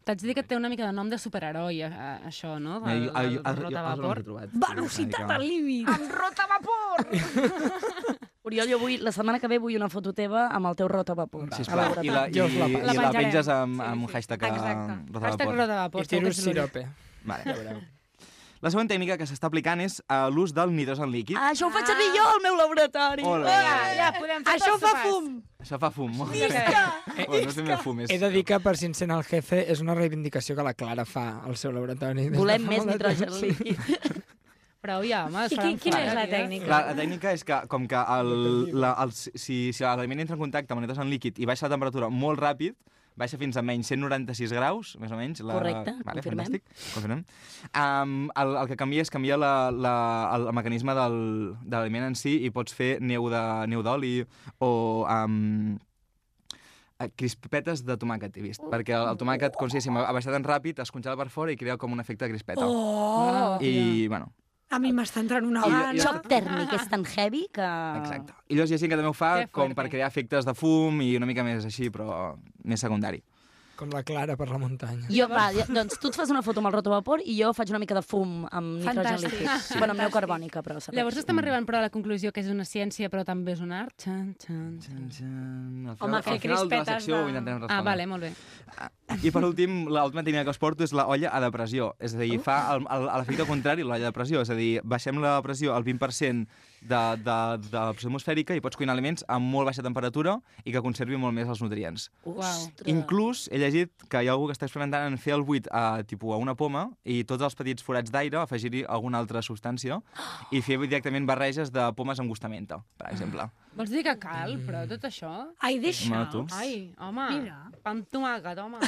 S2: T'haig de dir que té una mica de nom de superheroi, a, a, això, no?
S11: Eh, jo- jo- jo-
S2: rotavapor.
S11: jo l'he trobat.
S1: Velocitat al límit.
S2: Amb rotavapor!
S5: Oriol, jo vull, la setmana que ve vull una foto teva amb el teu rotavapor.
S11: Sisplau, i la, i,
S6: la
S11: i,
S2: La
S11: penges amb, amb un
S2: Sí, sí.
S11: hashtag,
S2: Exacte.
S11: rotavapor.
S2: Hashtag rotavapor.
S6: I tiro sirope.
S11: Vale.
S6: Ja veureu.
S11: La següent tècnica que s'està aplicant és uh, l'ús del nitrogen líquid.
S5: Ah, això ho faig servir jo al meu laboratori.
S11: Ole.
S2: Ja, ja, podem fer
S1: Això fa
S2: sopars.
S1: fum.
S11: Això fa fum.
S1: Isca.
S11: Oh, no sé més fum, és...
S6: He de dir que per si encén el jefe és una reivindicació que la Clara fa al seu laboratori.
S5: Volem més nitrogen líquid.
S2: Però ja, home, es
S1: I qui- quina és la tècnica?
S11: La, la tècnica és que, com que el, la, el, si, si l'aliment entra en contacte amb nitrogen líquid i baixa la temperatura molt ràpid, baixa fins a menys 196 graus, més o menys. La,
S5: Correcte,
S11: vale,
S5: confirmem.
S11: Fantàstic, confirmem. Um, el, el que canvia és canvia la, la, el, el mecanisme del, de l'aliment en si i pots fer neu de neu d'oli o um, crispetes de tomàquet, he vist. Perquè el, el tomàquet, com si ha baixat tan ràpid, es congela per fora i crea com un efecte de crispeta.
S1: Oh!
S11: I, bueno,
S1: A mi m'està entrant una gana.
S5: El xoc tèrmic és tan heavy que...
S11: Exacte. I llavors hi ha gent que també ho fa com per crear efectes de fum i una mica més així, però més secundari.
S6: Com la Clara per la muntanya.
S5: Jo, va, jo- doncs tu et fas una foto amb el rotavapor i jo faig una mica de fum amb nitrogen
S1: Fantàstic.
S5: líquid.
S1: Sí.
S5: Bueno, amb neu carbònica, però serveix.
S2: Llavors estem arribant però a la conclusió que és una ciència però també és un art. Xan, xan, xan.
S11: Al
S1: Home, fer
S11: al final de la
S1: crispetes
S11: secció
S1: de-
S11: ho intentem respondre.
S2: Ah, vale, molt bé.
S11: I per últim, l'última tècnica que us porto és la olla a depressió. És a dir, fa el- el- l'efecte contrari l'olla de pressió. És a dir, baixem la pressió al 20% de, de, de la pressió atmosfèrica i pots cuinar aliments a molt baixa temperatura i que conservi molt més els nutrients.
S5: Ostres.
S11: Inclús he llegit que hi ha algú que està experimentant en fer el buit a, tipus, a una poma i tots els petits forats d'aire afegir-hi alguna altra substància i fer directament barreges de pomes amb gustamenta, per exemple.
S2: Vols dir que cal, però, tot això?
S1: Ai, deixa'ls.
S11: tu.
S2: Ai, home.
S1: Mira.
S2: Pa amb tomàquet, home.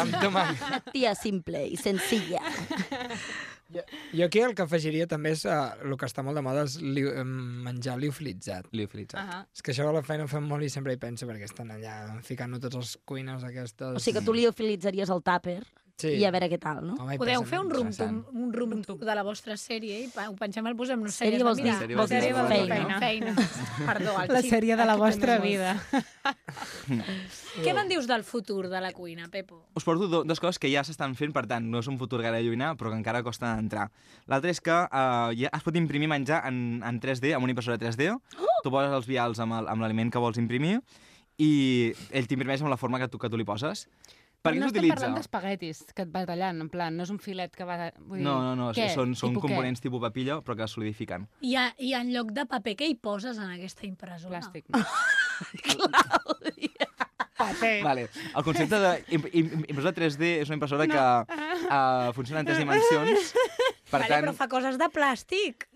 S11: Amb tomàquet.
S5: Una tia simple i senzilla.
S6: Jo aquí el que afegiria també és uh, el que està molt de moda és li, eh, menjar liofilitzat.
S11: Liofilitzat.
S2: Ahà.
S6: És que això a la feina ho fem molt i sempre hi penso perquè estan allà ficant-ho tots els cuines aquestes...
S5: O sigui que tu li utilitzaries el tàper
S6: Sí.
S5: i a veure què tal, no?
S6: Home,
S1: Podeu fer un rum un rum de la vostra sèrie i pa- ho pengem al posem nos
S5: Sèrie vols dir-
S11: Sèrie
S1: la
S11: vols dir
S5: feina.
S1: feina. feina. Perdó, el
S2: La sèrie de la vostra vida.
S1: Què me'n dius del futur de la cuina, Pepo?
S11: Us porto do, dues coses que ja s'estan fent, per tant, no és un futur gaire llunyà, però que encara costa entrar. L'altre és que uh, ja es pot imprimir menjar en, en 3D, amb una impressora 3D. Oh! Tu poses els vials amb el- amb l'aliment que vols imprimir i ell t'imprimeix amb la forma que tu, que tu li poses. Per què
S2: no estem
S11: s'utilitza?
S2: parlant d'espaguetis que et va tallant, en plan, no és un filet que va... Vull dir,
S11: No, no, no,
S2: què?
S11: són, són
S2: Tipus què?
S11: components tipus papilla, però que es solidifiquen.
S1: I, a, I en lloc de paper, què hi poses en aquesta impressora?
S2: Plàstic.
S1: Paper.
S11: Vale. El concepte d'impressora 3D és una impressora que uh, funciona en tres dimensions. Per
S1: vale,
S11: tant,
S1: però fa coses de plàstic.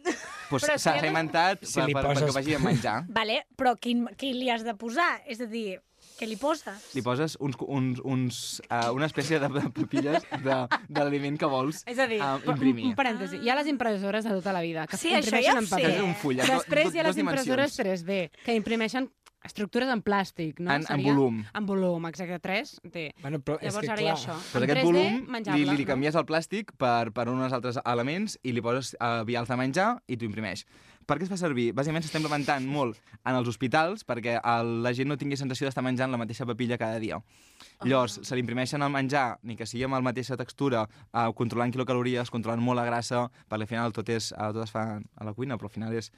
S11: pues, s'ha inventat
S6: Si
S11: per, perquè
S6: poses-
S11: ho vagi a menjar.
S1: Vale, però quin, quin li has de posar? És a dir, què li poses?
S11: Li poses uns, uns, uns, uh, una espècie de papilles de, de l'aliment que vols
S2: És a dir,
S11: uh,
S2: un,
S11: imprimir.
S2: un parèntesi, hi ha les impressores de tota la vida que
S1: Sí, això
S2: imprimeixen
S1: ja ho
S2: en paper.
S11: és un full,
S2: Després hi ha les impressores
S11: dimensions.
S2: 3D, que imprimeixen estructures en plàstic, no?
S11: En- en volum.
S2: En volum, exacte, 3 té.
S6: Bueno, però és
S2: Llavors
S6: que
S2: ara hi ha
S6: clar...
S2: això.
S11: Però
S2: En
S11: aquest
S2: 3D,
S11: volum li,
S2: menjable,
S11: li
S2: no?
S11: canvies el plàstic per, per uns altres elements i li poses uh, vials de menjar i t'ho imprimeix. Per què es fa servir? Bàsicament s'està implementant molt en els hospitals perquè el, la gent no tingui sensació d'estar menjant la mateixa papilla cada dia. Llavors, se li imprimeixen el menjar, ni que sigui amb la mateixa textura, uh, controlant quilocalories, controlant molt la grassa, perquè al final tot, és, uh, tot es fa a la cuina, però al final és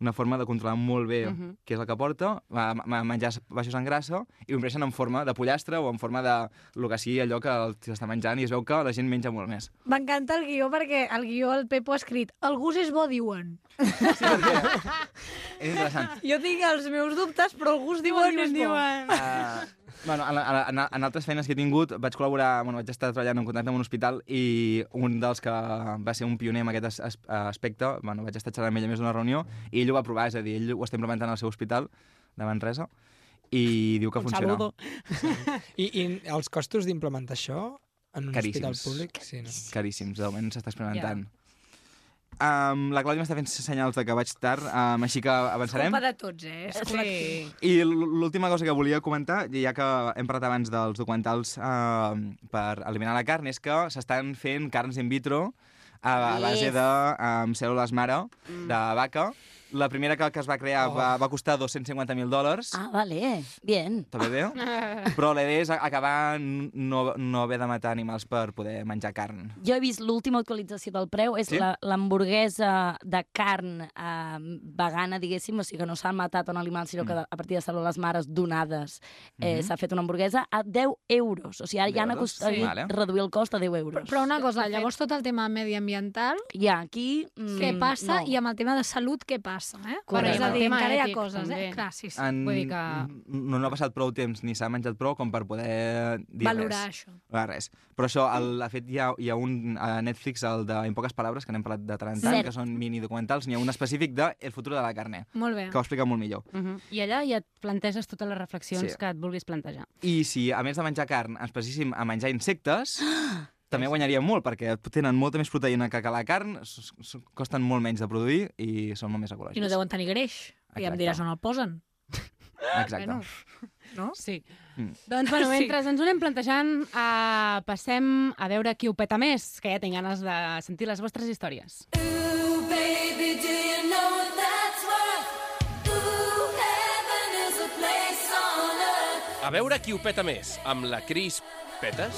S11: una forma de controlar molt bé uh. -huh. què és el que porta, menjars baixos en grassa, i ho en forma de pollastre o en forma de lo que sigui allò que s'està menjant, i es veu que la gent menja molt més.
S1: M'encanta el guió perquè el guió el Pepo ha escrit el gust és bo, diuen.
S11: És interessant.
S1: Jo tinc els meus dubtes, però el gust diuen, és bo.
S11: Uh, bueno, en, en, en altres feines que he tingut vaig col·laborar, bueno, vaig estar treballant en contacte amb un hospital i un dels que va ser un pioner en aquest as, as, aspecte, bueno, vaig estar xerrant amb ell a més d'una reunió i ell ho va provar, és a dir, ell ho està implementant al seu hospital de Manresa i diu que
S2: Un
S11: funciona.
S2: saludo.
S6: I, I els costos d'implementar això en un hospital
S11: Caríssims.
S6: públic? Sí, no?
S11: Caríssims, de moment s'està experimentant. Um, la Clàudia m'està fent senyals de que vaig tard, um, així que avançarem.
S1: Culpa de tots, eh? És col·lectiu.
S11: I l'última cosa que volia comentar, ja que hem parlat abans dels documentals uh, per eliminar la carn, és que s'estan fent carns in vitro a, a base de um, cèl·lules mare de vaca. La primera que, que es va crear
S6: Oh.
S11: va, va costar 250.000 dòlars.
S5: Ah, vale, bien.
S11: També bé. Però la idea és acabar no, no haver de matar animals per poder menjar carn.
S5: Jo he vist l'última actualització del preu, és
S11: Sí?
S5: la- l'hamburguesa de carn eh, vegana, diguéssim, o sigui que no s'han matat un animal, sinó que
S11: Mm.
S5: a partir de cèl·lules mares donades eh,
S11: Mhm.
S5: s'ha fet una hamburguesa a 10 euros. O sigui, ara
S11: 10
S5: ja han aconseguit
S11: Sí. Vale.
S5: reduir el cost a 10 euros.
S1: Però una cosa, llavors tot el tema mediambiental,
S5: Ja, aquí... Mm,
S1: què passa?
S5: No.
S1: I amb el tema de salut, què passa? Eh?
S5: Correcte.
S1: És a dir, encara hi ha
S2: ètic,
S1: coses,
S2: també.
S1: eh? Clar, sí, sí.
S11: En,
S2: Vull dir que-
S11: No, no ha passat prou temps ni s'ha menjat prou com per poder dir
S1: Valorar
S11: res.
S1: això.
S11: Valorar res. Però això, el, de fet, hi ha, hi ha un a Netflix, el de En poques paraules, que n'hem parlat de tant en tant,
S5: Cert.
S11: que són mini documentals. N'hi ha un específic de El futur de la carne,
S1: Molt bé.
S11: que ho explica molt millor.
S2: Uh -huh. I allà ja et planteges totes les reflexions
S11: Sí.
S2: que et vulguis plantejar.
S11: I si, a més de menjar carn, ens passéssim a menjar insectes, també guanyaríem molt, perquè tenen molta més proteïna que, que la carn, costen molt menys de produir i són molt més ecològics.
S1: I no deuen tenir greix. I ja em
S11: Exacte.
S1: diràs on el posen.
S11: Exacte.
S2: Bueno.
S1: No?
S2: Sí.
S11: Mm.
S2: Doncs, bueno,
S1: Sí.
S2: mentre ens ho anem plantejant, uh, passem a veure qui ho peta més, que ja tinc ganes de sentir les vostres històries.
S7: A veure qui ho peta més, amb la Cris Petes?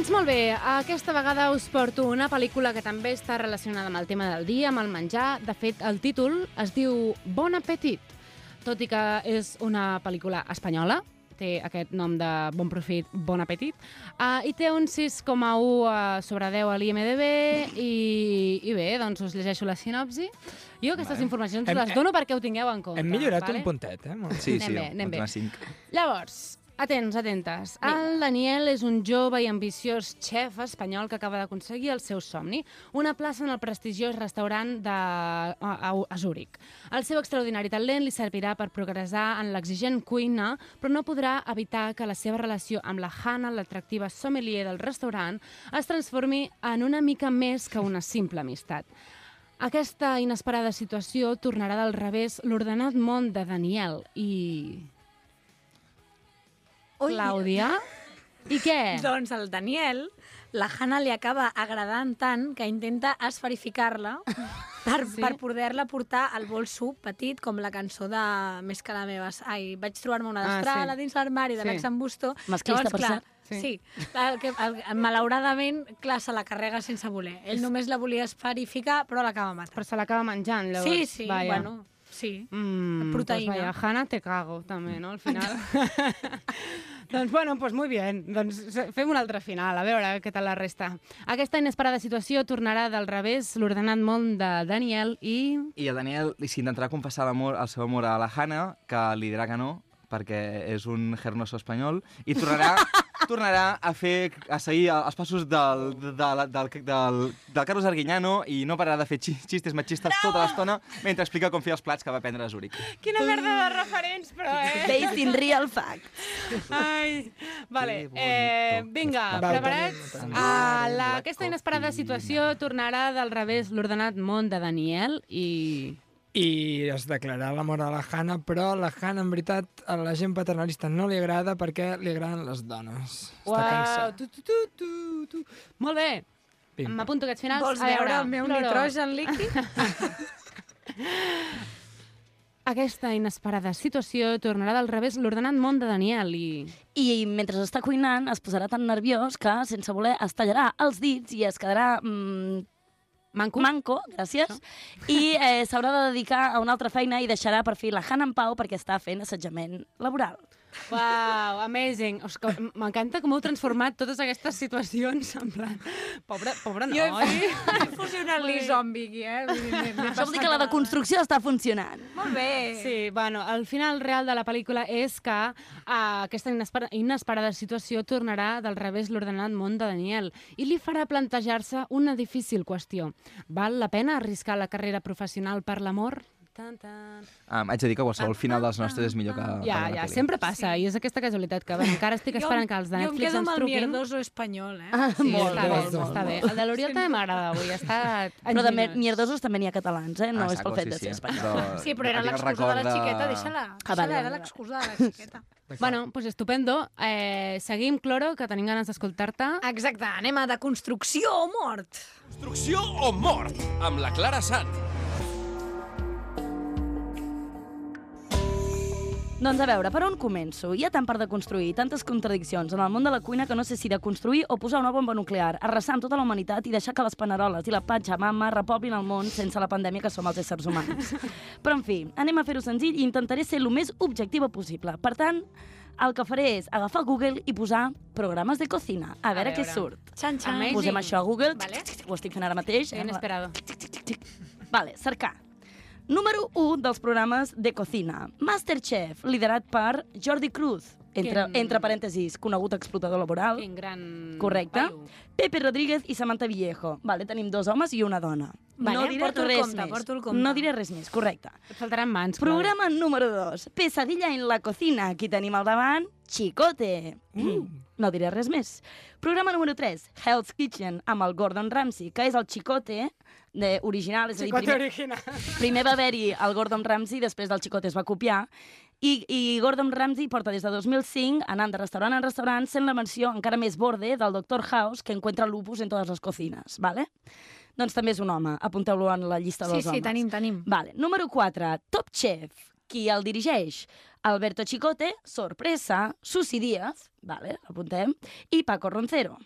S2: Doncs molt bé, aquesta vegada us porto una pel·lícula que també està relacionada amb el tema del dia, amb el menjar. De fet, el títol es diu Bon Appetit, tot i que és una pel·lícula espanyola, té aquest nom de bon profit, bon apetit, uh, i té un 6,1 uh, sobre 10 a l'IMDB, i, i bé, doncs us llegeixo la sinopsi. Jo aquestes
S6: Vale.
S2: informacions
S6: Hem-
S2: les dono perquè ho tingueu en compte.
S6: Hem millorat
S2: vale?
S6: un puntet, eh? Molt
S11: Sí,
S2: Anem
S11: sí,
S2: bé, anem bé. Llavors, atents, atentes. El Daniel és un jove i ambiciós xef espanyol que acaba d'aconseguir el seu somni, una plaça en el prestigiós restaurant de... a, a, a Zúrich. El seu extraordinari talent li servirà per progressar en l'exigent cuina, però no podrà evitar que la seva relació amb la Hannah, l'atractiva sommelier del restaurant, es transformi en una mica més que una simple amistat. Aquesta inesperada situació tornarà del revés l'ordenat món de Daniel i...
S1: Ui.
S2: Clàudia? I què?
S1: Doncs el Daniel, la Hanna li acaba agradant tant que intenta esferificar-la per,
S2: Sí?
S1: per poder-la portar al bolso petit, com la cançó de Més que la meva... Ai, vaig trobar-me una
S2: Ah,
S1: destrala
S2: sí.
S1: dins l'armari de
S2: Sí.
S1: l'ex Busto.
S5: Masclista,
S1: Llavors,
S5: per
S1: clar,
S5: cert.
S2: Sí.
S1: Sí, clar, que, el, malauradament, clar, se la carrega sense voler. Ell només la volia esferificar, però l'acaba matant.
S2: Però se l'acaba menjant, llavors.
S1: Sí, sí,
S2: Vaya.
S1: bueno, sí.
S2: Mm,
S1: Proteïna.
S2: Pues vaya, Hanna, te cago, també, no?, al final. doncs, bueno, pues muy bien. Doncs fem un altre final, a veure què tal la resta. Aquesta inesperada situació tornarà del revés l'ordenat món de Daniel i...
S11: I el Daniel li s'intentarà confessar l'amor, el seu amor a la Hanna, que li dirà que no, perquè és un hermoso espanyol, i tornarà, tornarà a fer a seguir els passos del, de, del, del, del, del Carlos Arguiñano i no pararà de fer xi- xistes machistes tota l'estona mentre explica com fer els plats que va aprendre a Zúrich.
S2: Quina merda de referents, però, eh?
S5: Based in real fact.
S2: Ai, vale. Eh, vinga, preparats?
S6: tenim.
S2: Ah, la, aquesta inesperada situació tornarà del revés l'ordenat món de Daniel i...
S6: I es declarà l'amor a la Hanna, però la Hanna, en veritat, a la gent paternalista no li agrada perquè li agraden les dones. Està
S2: Uau,
S6: cansat.
S2: tu, tu, tu, tu, tu. Molt bé. M'apunto aquests finals.
S1: Vols
S2: A
S1: veure el meu
S2: Floro,
S1: nitrogen líquid?
S2: Aquesta inesperada situació tornarà del revés l'ordenat món de Daniel i...
S5: I mentre està cuinant es posarà tan nerviós que, sense voler, es tallarà els dits i es quedarà mm,
S2: Manco?
S5: manco, gràcies, i eh, s'haurà de dedicar a una altra feina i deixarà per fi la Hannah en pau perquè està fent assetjament laboral.
S2: Wow, amazing. M'encanta com heu transformat totes aquestes situacions en plan... Pobre, pobre
S1: Jo
S2: noi.
S1: he fusionat-li zombi aquí, eh?
S5: Això vol dir que la
S1: de-
S5: deconstrucció està funcionant.
S1: Molt bé.
S2: Sí, bueno, el final real de la pel·lícula és que uh, aquesta inesper inesperada situació tornarà del revés l'ordenat món de Daniel i li farà plantejar-se una difícil qüestió. Val la pena arriscar la carrera professional per l'amor? Tan, tan.
S11: Um, haig de dir que qualsevol final dels nostres és millor que,
S2: Ja,
S11: que
S2: ja, sempre passa, i és aquesta casualitat que bueno, encara estic esperant que els de
S1: jo em
S2: Netflix
S1: quedo
S2: ens
S1: amb el
S2: truquin.
S1: mierdoso espanyol, eh?
S5: Ah,
S2: Sí,
S5: molt,
S2: està bé,
S5: molt, molt.
S2: està bé. El de l'Oriol també m'agrada avui, està
S5: Però de mierdosos també n'hi ha catalans, eh? No
S11: Ah,
S5: és pel fet
S11: sí,
S5: de ser
S11: sí.
S5: espanyol.
S11: Però
S1: Sí, però era l'excusa de la xiqueta, deixa-la.
S5: Ah, vale,
S1: Deixa-la, era l'excusa de la xiqueta.
S2: Bueno, pues estupendo. Eh, seguim, Cloro, que tenim ganes d'escoltar-te.
S1: Exacte, anem a de construcció o mort.
S7: Construcció o mort? Amb la Clara Sant.
S5: Doncs a veure, per on començo? Hi ha tant per de construir, tantes contradiccions en el món de la cuina que no sé si de construir o posar una bomba nuclear, arrasar amb tota la humanitat i deixar que les paneroles i la Pachamama repoblin el món sense la pandèmia que som els éssers humans. Però, en fi, anem a fer-ho senzill i intentaré ser el més objectiva possible. Per tant, el que faré és agafar Google i posar programes de cocina, a, veure, què
S2: veure.
S5: surt.
S1: Xan, xan.
S2: Amazing.
S5: Posem això a Google,
S1: Vale.
S5: ho estic fent ara mateix.
S2: Ben esperado.
S5: Vale, cercar. Número 1 dels programes de cocina. Masterchef, liderat per Jordi Cruz, entre,
S2: Quin-
S5: entre parèntesis, conegut explotador laboral.
S2: Quin gran...
S5: Correcte.
S2: paio.
S5: Pepe Rodríguez i Samantha Villejo. Vale, tenim dos homes i una dona.
S1: Vale,
S5: no diré
S1: porto el
S5: res
S1: compte,
S5: més.
S1: porto el compte.
S5: No diré res més, correcte.
S2: Et faltaran mans.
S5: Programa número 2. Pesadilla en la cocina. Qui tenim al davant? Chicote. Mm. No diré res més. Programa número 3. Hell's Kitchen, amb el Gordon Ramsay, que és el Chicote de original. És a dir, primer,
S2: original.
S5: primer va haver-hi el Gordon Ramsay, després del Chicote es va copiar, i, i Gordon Ramsay porta des de 2005 anant de restaurant en restaurant sent la versió encara més borde del Dr. House que encuentra lupus en totes les cocines, ¿vale? Doncs també és un home, apunteu-lo en la llista
S1: Sí,
S5: dels
S1: sí,
S5: homes.
S1: tenim, tenim.
S5: Vale. Número 4, Top Chef. Qui el dirigeix? Alberto Chicote, Sorpresa, Susi Díaz, vale, apuntem, i Paco Roncero.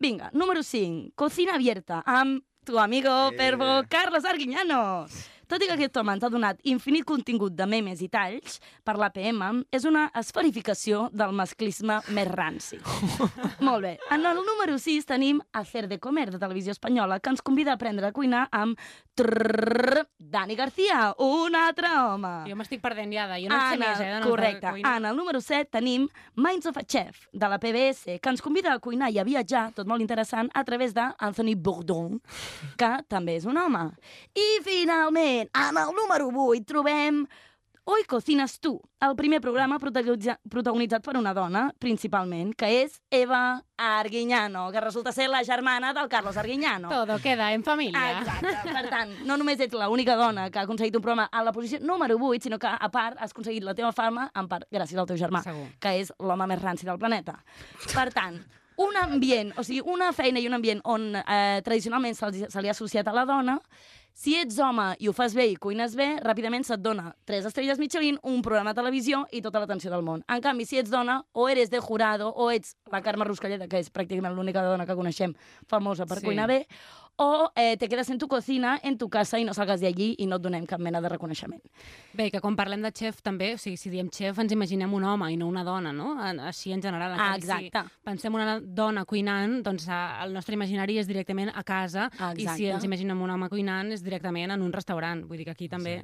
S5: Vinga, número 5, Cocina Abierta, amb tu amigo
S11: Eh.
S5: pervo Carlos Arguiñano. Tot i que aquest home ens ha donat infinit contingut de memes i talls, per l'APM és una esferificació del masclisme més ranci. Molt bé. En el número 6 tenim Hacer de Comer, de Televisió Espanyola, que ens convida a aprendre a cuinar amb trrrr, Dani García, un altre home.
S2: Jo m'estic perdent ja. Jo no en sé més, eh? de
S5: correcte. En el número 7 tenim Minds of a Chef, de la PBS, que ens convida a cuinar i a viatjar, tot molt interessant, a través d'Anthony Bourdain, que també és un home. I, finalment, en el número 8 trobem Hoy cocines tu, el primer programa protagonitza- protagonitzat per una dona, principalment, que és Eva Arguiñano, que resulta ser la germana del Carlos Arguiñano.
S2: Todo queda en família.
S5: Exacte. Per tant, no només ets l'única dona que ha aconseguit un programa a la posició número 8, sinó que, a part, has aconseguit la teva fama en part gràcies al teu germà,
S2: Segur.
S5: que és l'home més ranci del planeta. Per tant, un ambient, o sigui, una feina i un ambient on eh, tradicionalment se se li ha associat a la dona, si ets home i ho fas bé i cuines bé, ràpidament se't dona tres estrelles Michelin, un programa de televisió i tota l'atenció del món. En canvi, si ets dona, o eres de jurado, o ets la Carme Ruscalleda, que és pràcticament l'única dona que coneixem famosa per
S2: Sí.
S5: cuinar bé, o eh, te quedes en tu cocina, en tu casa i no salgas de allí i no et donem cap mena de reconeixement.
S2: Bé, que quan parlem de xef també, o sigui, si diem xef ens imaginem un home i no una dona, no? Així en general. En
S5: Ah, exacte.
S2: Si pensem una dona cuinant, doncs el nostre imaginari és directament a casa
S5: Ah,
S2: i si ens imaginem un home cuinant és directament en un restaurant. Vull dir que aquí també...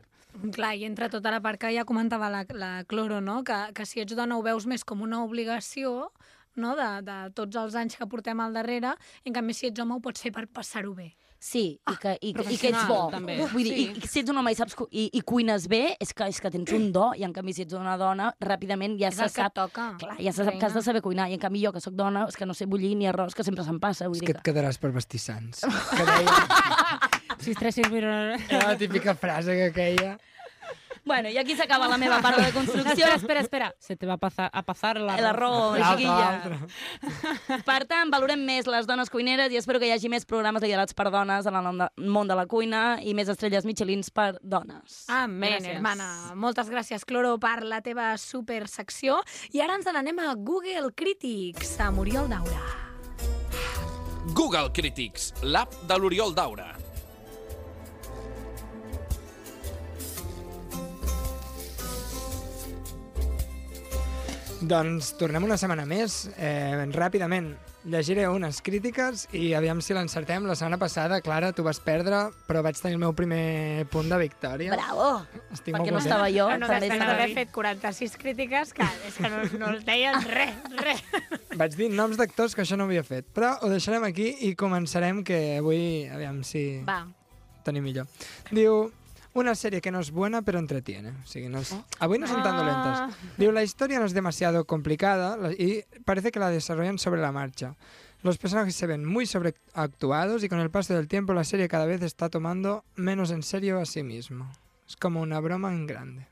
S1: Clar, i entra tota la part que ja comentava la, la Cloro, no? que, que si ets dona ho veus més com una obligació no? de, de tots els anys que portem al darrere, en canvi si ets home ho pots fer per passar-ho bé.
S5: Sí, i que, i, que- i que ets bo.
S2: també.
S5: Vull dir,
S2: Sí.
S5: i, si ets un home i, saps, i, i cuines bé, és que, és que tens un do, i en canvi si ets una dona, ràpidament ja
S1: És
S5: se sap...
S1: toca.
S5: Clar, ja se sap que has de saber cuinar, i en canvi jo, que sóc dona, és que no sé bullir ni arròs, que sempre se'm passa. Vull
S6: És
S5: dir
S6: que
S5: que...
S6: et quedaràs per vestir sants. Que deia,
S2: Sis, tres, sis,
S6: era la típica frase que queia.
S5: Bueno, i aquí s'acaba la meva part de construcció.
S2: Espera, espera. Se te va a pasar, a pasar la...
S6: L'altre,
S5: chiquilla.
S6: l'altre.
S5: Per tant, valorem més les dones cuineres i espero que hi hagi més programes liderats per dones en el món de la cuina i més estrelles Michelins per dones.
S1: Amén,
S2: Gràcies.
S1: hermana. Moltes gràcies, Cloro, per la teva super secció. I ara ens n'anem a Google Critics, a Muriel Daura.
S7: Google Critics, l'app de l'Oriol Daura.
S6: Doncs tornem una setmana més. Eh, ràpidament, llegiré unes crítiques i aviam si l'encertem. La setmana passada, Clara, tu vas perdre, però vaig tenir el meu primer punt de victòria.
S5: Bravo!
S6: Estic
S5: Perquè no
S6: content.
S5: estava jo,
S1: Bueno,
S5: també
S1: després
S5: estava
S1: d'haver fet 46 crítiques, que és que no, no els deien res, res.
S6: Vaig dir noms d'actors que això no havia fet. Però ho deixarem aquí i començarem, que avui, aviam si
S1: Va.
S6: tenim millor. Diu, una serie que no es buena, pero entretiene. O sigui, no es... Avui no son tan dolentes. Diu, la historia no es demasiado complicada y parece que la desarrollan sobre la marcha. Los personajes se ven muy sobreactuados y con el paso del tiempo la serie cada vez está tomando menos en serio a sí mismo. Es como una broma en grande.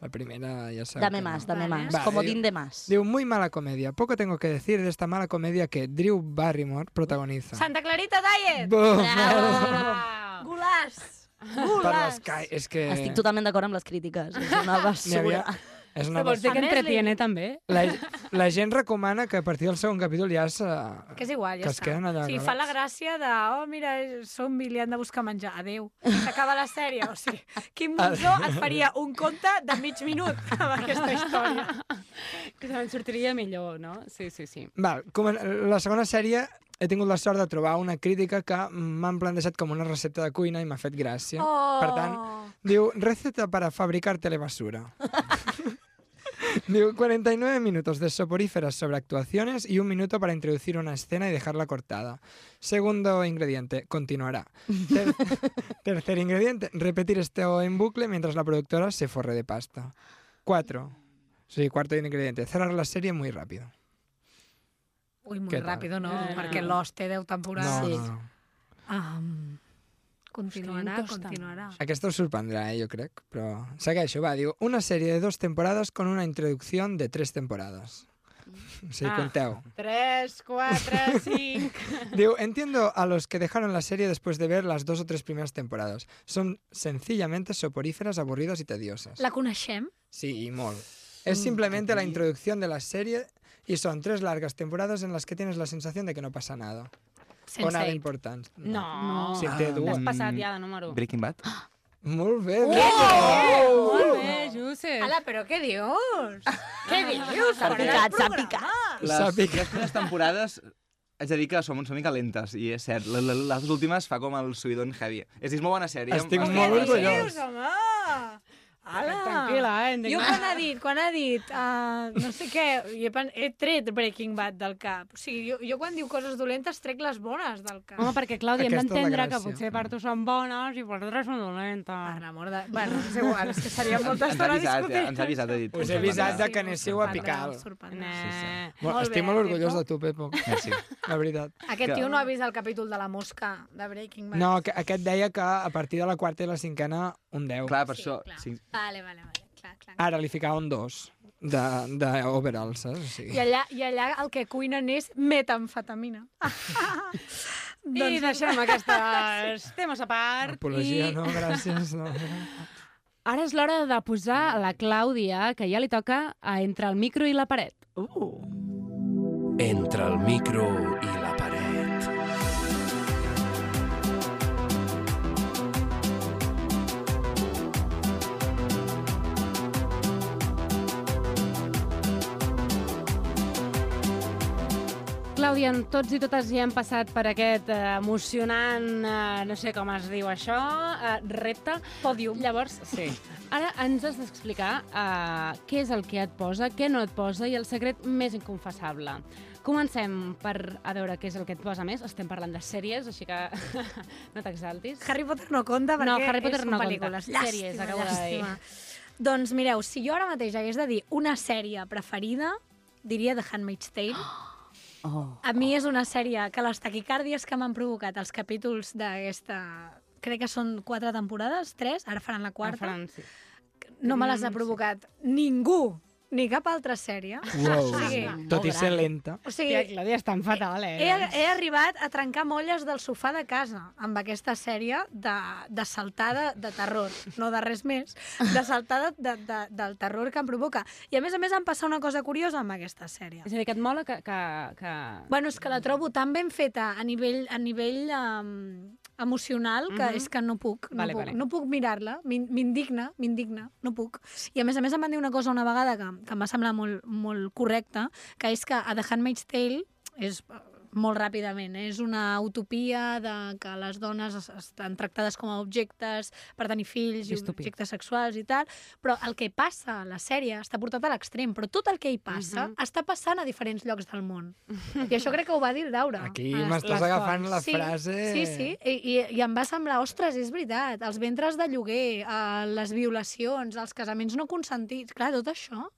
S6: La primera ya sabes.
S5: Dame más, dame
S1: Vale.
S5: más.
S6: Vale,
S5: Comodín
S6: digo-
S5: de más.
S6: Digo, muy mala comedia. Poco tengo que decir de esta mala comedia que Drew Barrymore protagoniza.
S1: Santa Clarita Diet! Bravo! Gulàs!
S6: Per l'Sky, és que...
S5: Estic totalment d'acord amb les crítiques. És una basura.
S6: És una
S2: vols dir
S6: basura.
S2: que
S1: més, li-
S2: entretiene també?
S6: La, la gent recomana que a partir del segon capítol ja se...
S1: Que és igual, ja
S6: que es
S1: està.
S6: queden allà
S1: sí, fa la gràcia de, oh, mira, som i li han de buscar menjar. Adéu. S'acaba la sèrie. O sigui, Quim Monzó et faria un conte de mig minut amb aquesta història.
S2: Que se'n sortiria millor, no? Sí, sí, sí.
S6: Val, com la segona sèrie he tingut la sort de trobar una crítica que m'han plantejat com una recepta de cuina i m'ha fet gràcia.
S1: Oh.
S6: Per tant, diu, receta para fabricar telebasura. Diu, 49 minutos de soporíferas sobre actuaciones y un minuto para introducir una escena y dejarla cortada. Segundo ingrediente, continuará. Ter- tercer ingrediente, repetir esto en bucle mientras la productora se forre de pasta. Cuatro. Sí, cuarto ingrediente, cerrar la serie muy rápido.
S1: Ui, molt ràpid, no?
S2: Eh.
S1: Perquè Lost té 10
S6: No,
S1: temporades.
S6: no, no.
S1: Um, continuarà,
S2: costa
S1: continuarà.
S6: Aquesta us sorprendrà, eh, jo crec, però segueixo, va, diu, una sèrie de dos temporadas con una introducción de tres temporadas. Sí,
S2: Ah.
S6: conteu.
S2: 3, 4, 5...
S6: Diu, entiendo a los que dejaron la serie después de ver las dos o tres primeras temporadas. Son sencillamente soporíferas, aburridas y tediosas.
S1: La coneixem?
S6: Sí, y mol. Es simplemente la introducción de la serie y son tres largas temporadas en las que tienes la sensación de que no pasa nada. O nada important?
S2: No.
S6: Si en té dues.
S2: T'has passat ja de número.
S11: Breaking Bad?
S6: Molt bé,
S2: Oh!
S6: Bravo!
S2: Molt bé, Josep.
S1: Ala, però què dius? què dius?
S11: S'ha
S5: picat, s'ha picat.
S11: Les, les primeres temporades haig de dir que som, són mica lentes, i és cert. Les dues últimes fa com el subidon heavy. És, és molt bona sèrie.
S6: Estic molt orgullós.
S1: home! Ala!
S2: Tranquil·la, eh?
S1: Jo quan ha dit, quan ha dit, uh, no sé què, he, pen- he tret Breaking Bad del cap. O sigui, jo, jo quan diu coses dolentes trec les bones del cap.
S2: Home, perquè, Clàudia, hem
S6: Aquesta
S2: d'entendre que potser per tu són bones i per altres són dolentes.
S1: Per l'amor de... Bueno, és igual, és que seria molta
S11: Ens ha
S1: estona
S11: eh? Ens ha avisat, ha dit.
S6: Us he avisat de que anéssiu a picar.
S2: Nah.
S6: Molt,
S1: Molt
S6: estic
S1: bé,
S6: molt orgullós
S1: Pepo.
S6: de tu, Pepo.
S11: Merci.
S6: La veritat.
S1: Aquest
S6: Que-
S1: tio no ha vist el capítol de la mosca de Breaking Bad.
S6: No, que, aquest deia que a partir de la quarta i la cinquena, un 10.
S11: Clar, per això...
S1: Vale, vale, vale. Clar, clar.
S6: Ara li ficava un 2 de, de overall, saps? O sigui.
S1: I allà, I allà el que cuinen és metamfetamina.
S2: I deixem aquestes temes a part.
S6: Apologia,
S2: i...
S6: no, gràcies. No.
S2: Ara és l'hora de posar la Clàudia, que ja li toca a entre el micro i la paret.
S5: Uh.
S7: Entre el micro i
S2: Clàudia, tots i totes ja hem passat per aquest eh, emocionant, eh, no sé com es diu això, eh, repte. Pòdium. Llavors, sí. Ara ens has d'explicar eh, què és el que et posa, què no et posa i el secret més inconfessable. Comencem per a veure què és el que et posa més. Estem parlant de sèries, així que no t'exaltis.
S1: Harry Potter no compta perquè
S2: No, Harry Potter no
S1: pel·lícules.
S2: Sèries,
S1: Llàstima,
S2: acabo de dir.
S1: llàstima. Doncs mireu, si jo ara mateix hagués de dir una sèrie preferida, diria The Handmaid's Tale.
S5: Oh.
S1: A mi és una sèrie que les taquicàrdies que m'han provocat els capítols d'aquesta... Crec que són quatre temporades, tres, ara faran la quarta.
S2: faran, sí.
S1: No me les ha provocat ningú, ni cap altra sèrie.
S6: Wow.
S1: O sigui,
S6: Tot i ser lenta.
S1: o sigui,
S2: Tia, Clàudia, és tan fatal, eh?
S1: he, he arribat a trencar molles del sofà de casa amb aquesta sèrie de, de saltada de terror, no de res més, de saltada de, de, del terror que em provoca. I a més a més em passa una cosa curiosa amb aquesta sèrie.
S2: És a dir, que et mola que... que, que...
S1: Bueno, és que la trobo tan ben feta a nivell, a nivell um, emocional que
S2: Mhm.
S1: és que no puc, no
S2: Vale,
S1: puc,
S2: vale.
S1: no puc mirar-la, M'in- m'indigna, m'indigna, no puc. I a més a més em van dir una cosa una vegada que, que em va semblar molt, molt correcta, que és que a The Handmaid's Tale és molt ràpidament, eh, és una utopia de que les dones es, estan tractades com a objectes per tenir fills i objectes sexuals i tal, però el que passa a la sèrie està portat a l'extrem, però tot el que hi passa
S2: Mhm.
S1: està passant a diferents llocs del món. I això crec que ho va dir el Daura.
S6: Aquí m'estàs agafant la
S1: sí,
S6: frase...
S1: Sí, sí, I, i, i em va semblar, ostres, és veritat, els ventres de lloguer, eh, les violacions, els casaments no consentits, clar, tot això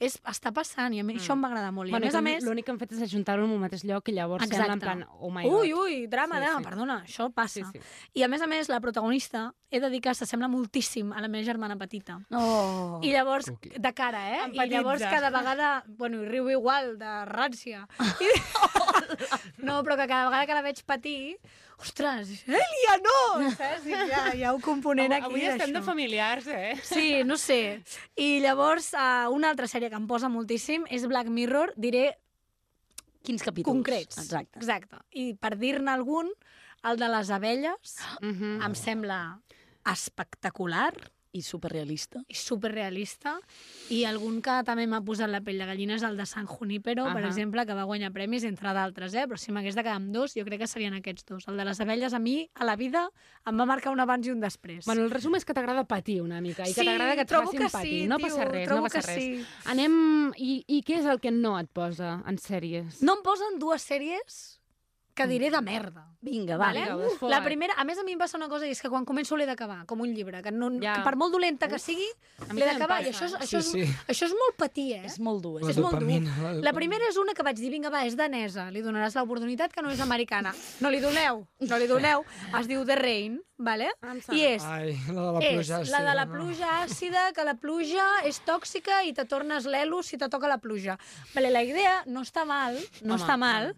S1: és, està passant i a mi això em va agradar molt. I
S2: Mm. Bueno,
S1: a més a més...
S2: L'únic que han fet és ajuntar-ho en un mateix lloc i llavors
S1: Exacte.
S2: sembla en plan, oh my god.
S1: Ui, ui, drama,
S2: Sí,
S1: drama,
S2: sí.
S1: perdona, això passa.
S2: Sí, sí.
S1: I a més a més, la protagonista, he de dir que s'assembla moltíssim a la meva germana petita.
S5: Oh.
S1: I llavors, de cara, eh? I
S2: Empatitza.
S1: llavors cada vegada, bueno, i riu igual, de rància. I... no, però que cada vegada que la veig patir, ostres, Elia, no! Saps? I ja, hi ha un component
S2: Avui,
S1: aquí
S2: avui estem de familiars, eh?
S1: Sí, no sé. I llavors, uh, una altra sèrie que em posa moltíssim és Black Mirror, diré
S5: Quins capítols?
S1: concrets.
S5: Exacte.
S1: Exacte. I per dir-ne algun, el de les abelles
S2: Mhm.
S1: em sembla espectacular
S5: I superrealista.
S1: i superrealista i algun que també m'ha posat la pell de gallina és el de San Junipero, per
S2: Ahà.
S1: exemple, que va guanyar premis, entre d'altres, eh? però si m'hagués de quedar amb dos, jo crec que serien aquests dos. El de les abelles, a mi, a la vida, em va marcar un abans i un després.
S2: Bueno, el resum és que t'agrada patir una mica i que
S1: Sí,
S2: t'agrada que et facin
S1: que
S2: patir.
S1: sí,
S2: no
S1: tio,
S2: passa res, no passa
S1: que
S2: res.
S1: sí.
S2: Anem... I, I què és el que no et posa en sèries?
S1: No em posen dues sèries que diré de merda.
S5: Vinga, va.
S1: Vale?
S2: vinga.
S1: La primera, a més a mi em passa una cosa i és que quan començo l'he d'acabar, com un llibre, que, no,
S2: Ja.
S1: que per molt dolenta que sigui, l'he d'acabar. I això és, això,
S6: Sí,
S1: és,
S6: sí.
S1: això és molt patir, eh?
S5: És molt dur.
S6: La
S5: És
S1: és molt dur.
S6: la
S1: La primera és una que vaig dir, vinga, va, és danesa, li donaràs l'oportunitat que no és americana. No li doneu, no li doneu. Es diu The Rain, vale?
S2: Sap.
S1: I és,
S6: Ai, la de la
S1: és
S6: pluja
S1: la de la
S6: no.
S1: pluja àcida, que la pluja és tòxica i te tornes l'elo si te toca la pluja. Vale, la idea no està mal, no
S2: Home,
S1: està mal,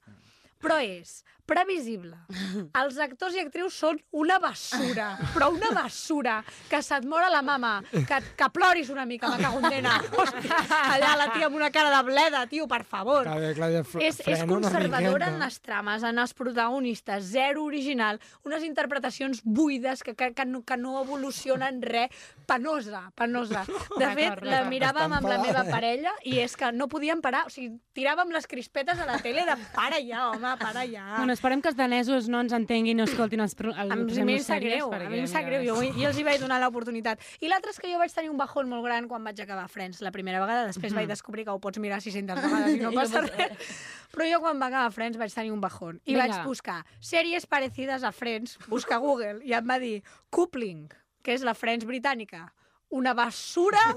S1: però és Previsible. Els actors i actrius són una bessura, però una bessura, que se't mora la mama, que, que ploris una mica, me cago en nena. Allà la tia amb una cara de bleda, tio, per favor.
S6: Clàudia, Clàudia,
S1: És, és conservadora en les trames, en els protagonistes, zero original, unes interpretacions buides que, que, que, no, que no evolucionen res, penosa, penosa. De fet, la miràvem amb la meva parella i és que no podíem parar, o sigui, tiràvem les crispetes a la tele de para ja, home, para ja.
S2: Bueno, esperem que els danesos no ens entenguin i no escoltin els, el,
S1: A mi, em sap greu, a mi em sap greu, jo, jo els hi vaig donar l'oportunitat. I l'altre és que jo vaig tenir un bajón molt gran quan vaig acabar Friends la primera vegada, després
S2: Mhm.
S1: vaig descobrir que ho pots mirar 600 vegades i no passa res. Però jo quan va acabar Friends vaig tenir un bajón i
S2: Vinga.
S1: vaig buscar sèries parecides a Friends, busca Google, i em va dir Coupling, que és la Friends britànica. Una bessura...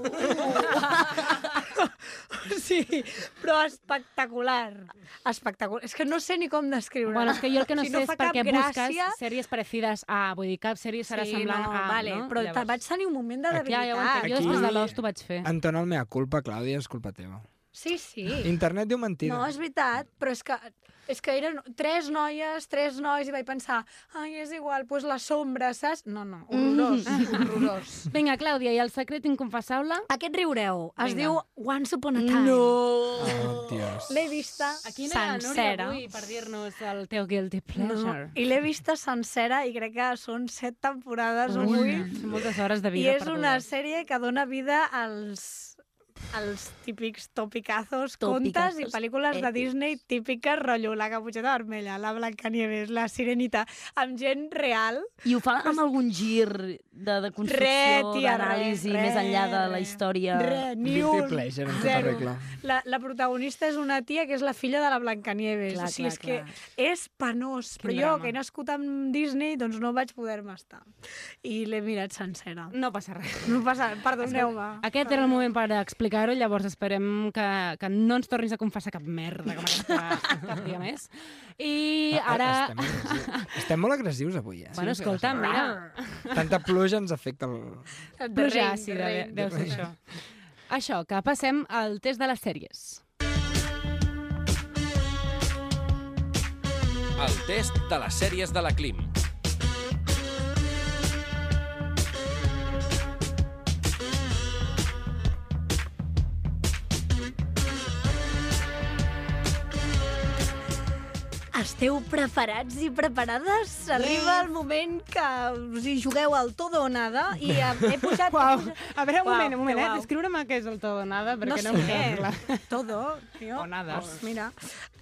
S1: sí, però espectacular. Espectacular. És que no sé ni com descriure.
S2: Bueno, és que jo el que no
S1: si
S2: sé és
S1: fa
S2: per
S1: cap
S2: què
S1: gràcia...
S2: busques sèries parecides a... Vull dir, cap sèrie serà
S1: sí,
S2: semblant
S1: no,
S2: a...
S1: Vale,
S2: no?
S1: però
S2: Llavors-
S1: vaig tenir un moment de
S2: Ja, ja
S1: debilitat.
S2: entenc. Jo després de l'Ost ho vaig fer.
S6: Entona el mea culpa, Clàudia, és culpa teva.
S1: Sí, sí.
S6: Internet diu mentida.
S1: No, és veritat, però és que, és que eren tres noies, tres nois, i vaig pensar, ai, és igual, doncs la sombra, saps? No, no, horrorós, horrorós.
S2: Vinga, Clàudia, i el secret inconfessable?
S1: Aquest riureu es
S2: Vinga.
S1: diu Once Upon a Time.
S2: No!
S6: Oh, Dios.
S1: L'he vista
S2: Aquí no
S1: sencera.
S2: avui per dir-nos el teu guilty
S1: No,
S2: pleasure.
S1: I l'he vista sencera i crec que són set temporades o
S2: Ui,
S1: vuit.
S2: són moltes hores de
S1: I
S2: vida
S1: és una
S2: perdudes.
S1: sèrie que dona vida als els típics topicazos, contes i pel·lícules de. Disney típiques, rotllo La Caputxeta Vermella, La Blancanieves, La Sirenita, amb gent real.
S5: I ho fa amb algun gir de, de construcció, d'anàlisi, més enllà de la història.
S1: Re, ni un,
S6: pleasure,
S1: zero.
S6: regla.
S1: La, la protagonista és una tia que és la filla de la Blancanieves.
S5: Clar,
S1: o sigui,
S5: clar,
S1: és que és penós.
S2: Quin
S1: però jo,
S2: drama.
S1: que he nascut amb Disney, doncs no vaig poder-me estar. I l'he mirat sencera.
S2: No passa res.
S1: No passa, perdoneu-me.
S2: Aquest era el moment per explicar-ho, llavors esperem que, que no ens tornis a confessar cap merda com aquesta cap dia més. I ara...
S6: Estem. Estem molt agressius avui, eh?
S2: Bueno, escolta, mira,
S6: Tanta pluja ens afecta el...
S2: pluja àcida,
S1: the
S2: de, deu ser això. Això, que passem al test de les sèries.
S7: El test de les sèries de la Clim.
S1: Esteu preparats i preparades? Arriba el moment que us hi jugueu al todo o nada i he.
S2: Uau,
S1: he pujat...
S2: a veure, un
S1: Uau,
S2: moment, un moment,
S1: que
S2: eh? Descriure'm què és el todo o nada,
S1: No
S2: perquè no,
S1: sé,
S2: m'ho queda clar.
S1: todo, tio.
S2: O nada.
S1: Pues mira,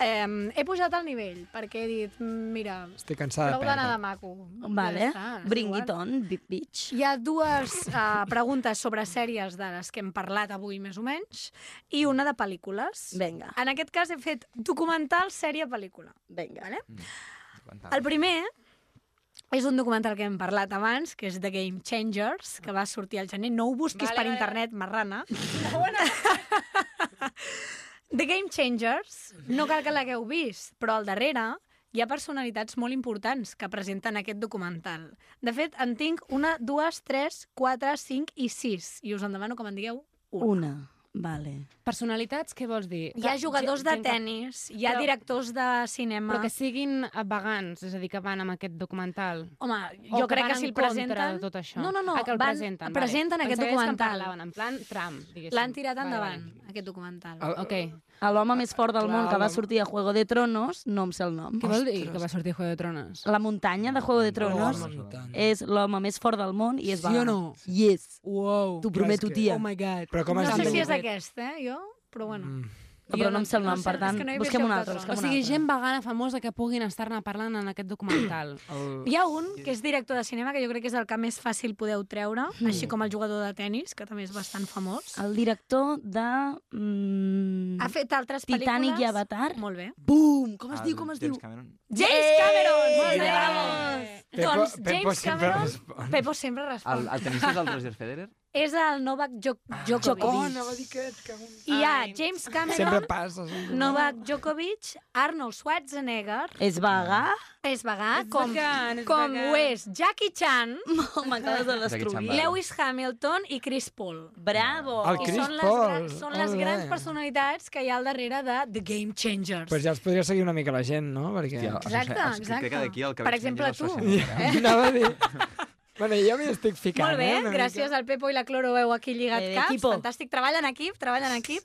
S1: eh, he pujat al nivell perquè he dit, mira,
S6: Estic cansada
S1: prou
S6: de perdre.
S1: de maco.
S5: Vale,
S1: Ja està,
S5: bring it on, big bitch.
S1: Hi ha dues uh, preguntes sobre sèries de les que hem parlat avui, més o menys, i una de pel·lícules.
S5: Vinga,
S1: En aquest cas he fet documental, sèrie, pel·lícula.
S5: vinga.
S1: Vale? El primer és un documental que hem parlat abans, que és The Game Changers, que va sortir al gener. No ho busquis
S2: Vale,
S1: per
S2: vale,
S1: internet, marrana. The Game Changers, no cal que l'hagueu vist, però al darrere hi ha personalitats molt importants que presenten aquest documental. De fet, en tinc una, dues, tres, quatre, cinc i sis. I us en demano que me'n digueu una.
S5: Una, vale.
S2: Personalitats, què vols dir?
S1: Hi ha
S2: Que-
S1: jugadors de
S2: que-
S1: tennis, hi ha
S2: Però-
S1: directors de cinema...
S2: Però que siguin vegans, és a dir, que van amb aquest documental.
S1: Home, jo
S2: que
S1: crec que si el presenten...
S2: tot això.
S1: No, no, no,
S2: Ah, que el
S1: van,
S2: presenten,
S1: presenten
S2: vale.
S1: aquest
S2: Pensava que
S1: documental.
S2: en parlaven, en plan Trump, diguéssim.
S1: L'han tirat
S2: Vale,
S1: endavant,
S2: vale.
S1: aquest documental.
S6: El-
S2: Ok.
S5: A l'home més fort del
S6: Clar,
S5: món que va sortir a Juego de Tronos, no em sé el nom.
S2: Què vol dir que va sortir Juego de Tronos?
S5: La muntanya de Juego de Tronos
S6: Oh,
S5: és l'home més fort del món i és
S2: Sí
S5: vegà.
S2: o no?
S5: Yes.
S2: Wow.
S5: T'ho prometo,
S6: que-
S5: tia.
S2: Oh my god.
S6: Però com
S1: No sé si és aquest, eh, jo, però bueno.
S6: Mm.
S5: Però no em sé el
S1: No
S5: nom,
S1: sé,
S5: per tant,
S1: no
S5: busquem un altre.
S2: O
S5: busquem un
S2: sigui, gent vegana famosa que puguin estar-ne parlant en aquest documental.
S6: El...
S1: Hi ha un que és director de cinema, que jo crec que és el que més fàcil podeu treure, així com el jugador de tennis, que també és bastant famós.
S5: El director de... Mm,
S1: Ha fet altres
S5: Titanic
S1: pel·lícules...
S5: i Avatar.
S1: Molt bé.
S5: Bum! Com es
S11: El
S5: diu, com es diu?
S11: James Cameron.
S1: James Cameron!
S5: Eh!
S1: Molt bé, vamos!
S6: Pepo-
S1: doncs
S6: Pepo
S1: James
S6: sempre
S1: Cameron...
S6: respon.
S1: Pepo sempre
S11: El,
S1: respon.
S11: el tenista és el Roger Federer?
S1: És el Novak Djok Djokovic.
S6: Oh, anava a dir aquest, que...
S1: I hi ha James
S6: Sempre
S1: Cameron,
S6: passa. sempre.
S1: Novak Djokovic, Arnold Schwarzenegger,
S5: És vegà?
S1: és vegà,
S2: És
S1: com,
S2: vegan, és
S1: com
S2: vegan.
S1: ho és Jackie Chan,
S5: M'acabes de destruir.
S1: Lewis Hamilton i Chris Paul.
S5: Bravo!
S6: El
S1: I
S6: Chris
S1: són les,
S6: Paul,
S1: grans, són les grans personalitats que hi ha al darrere de The Game Changers.
S6: Pues ja els podria seguir una mica la gent, no? Perquè...
S11: Hòstia,
S1: Exacte, exacte.
S11: Crec que d'aquí el que
S1: Per exemple, tu.
S11: Eh?
S6: Anava a dir... Bueno, jo m'hi estic ficant,
S1: Molt bé,
S6: eh?
S1: gràcies al Pepo i la Cloro heu aquí lligat
S5: Eh,
S1: caps.
S5: equipo.
S1: Fantàstic, treball en equip, treball en equip.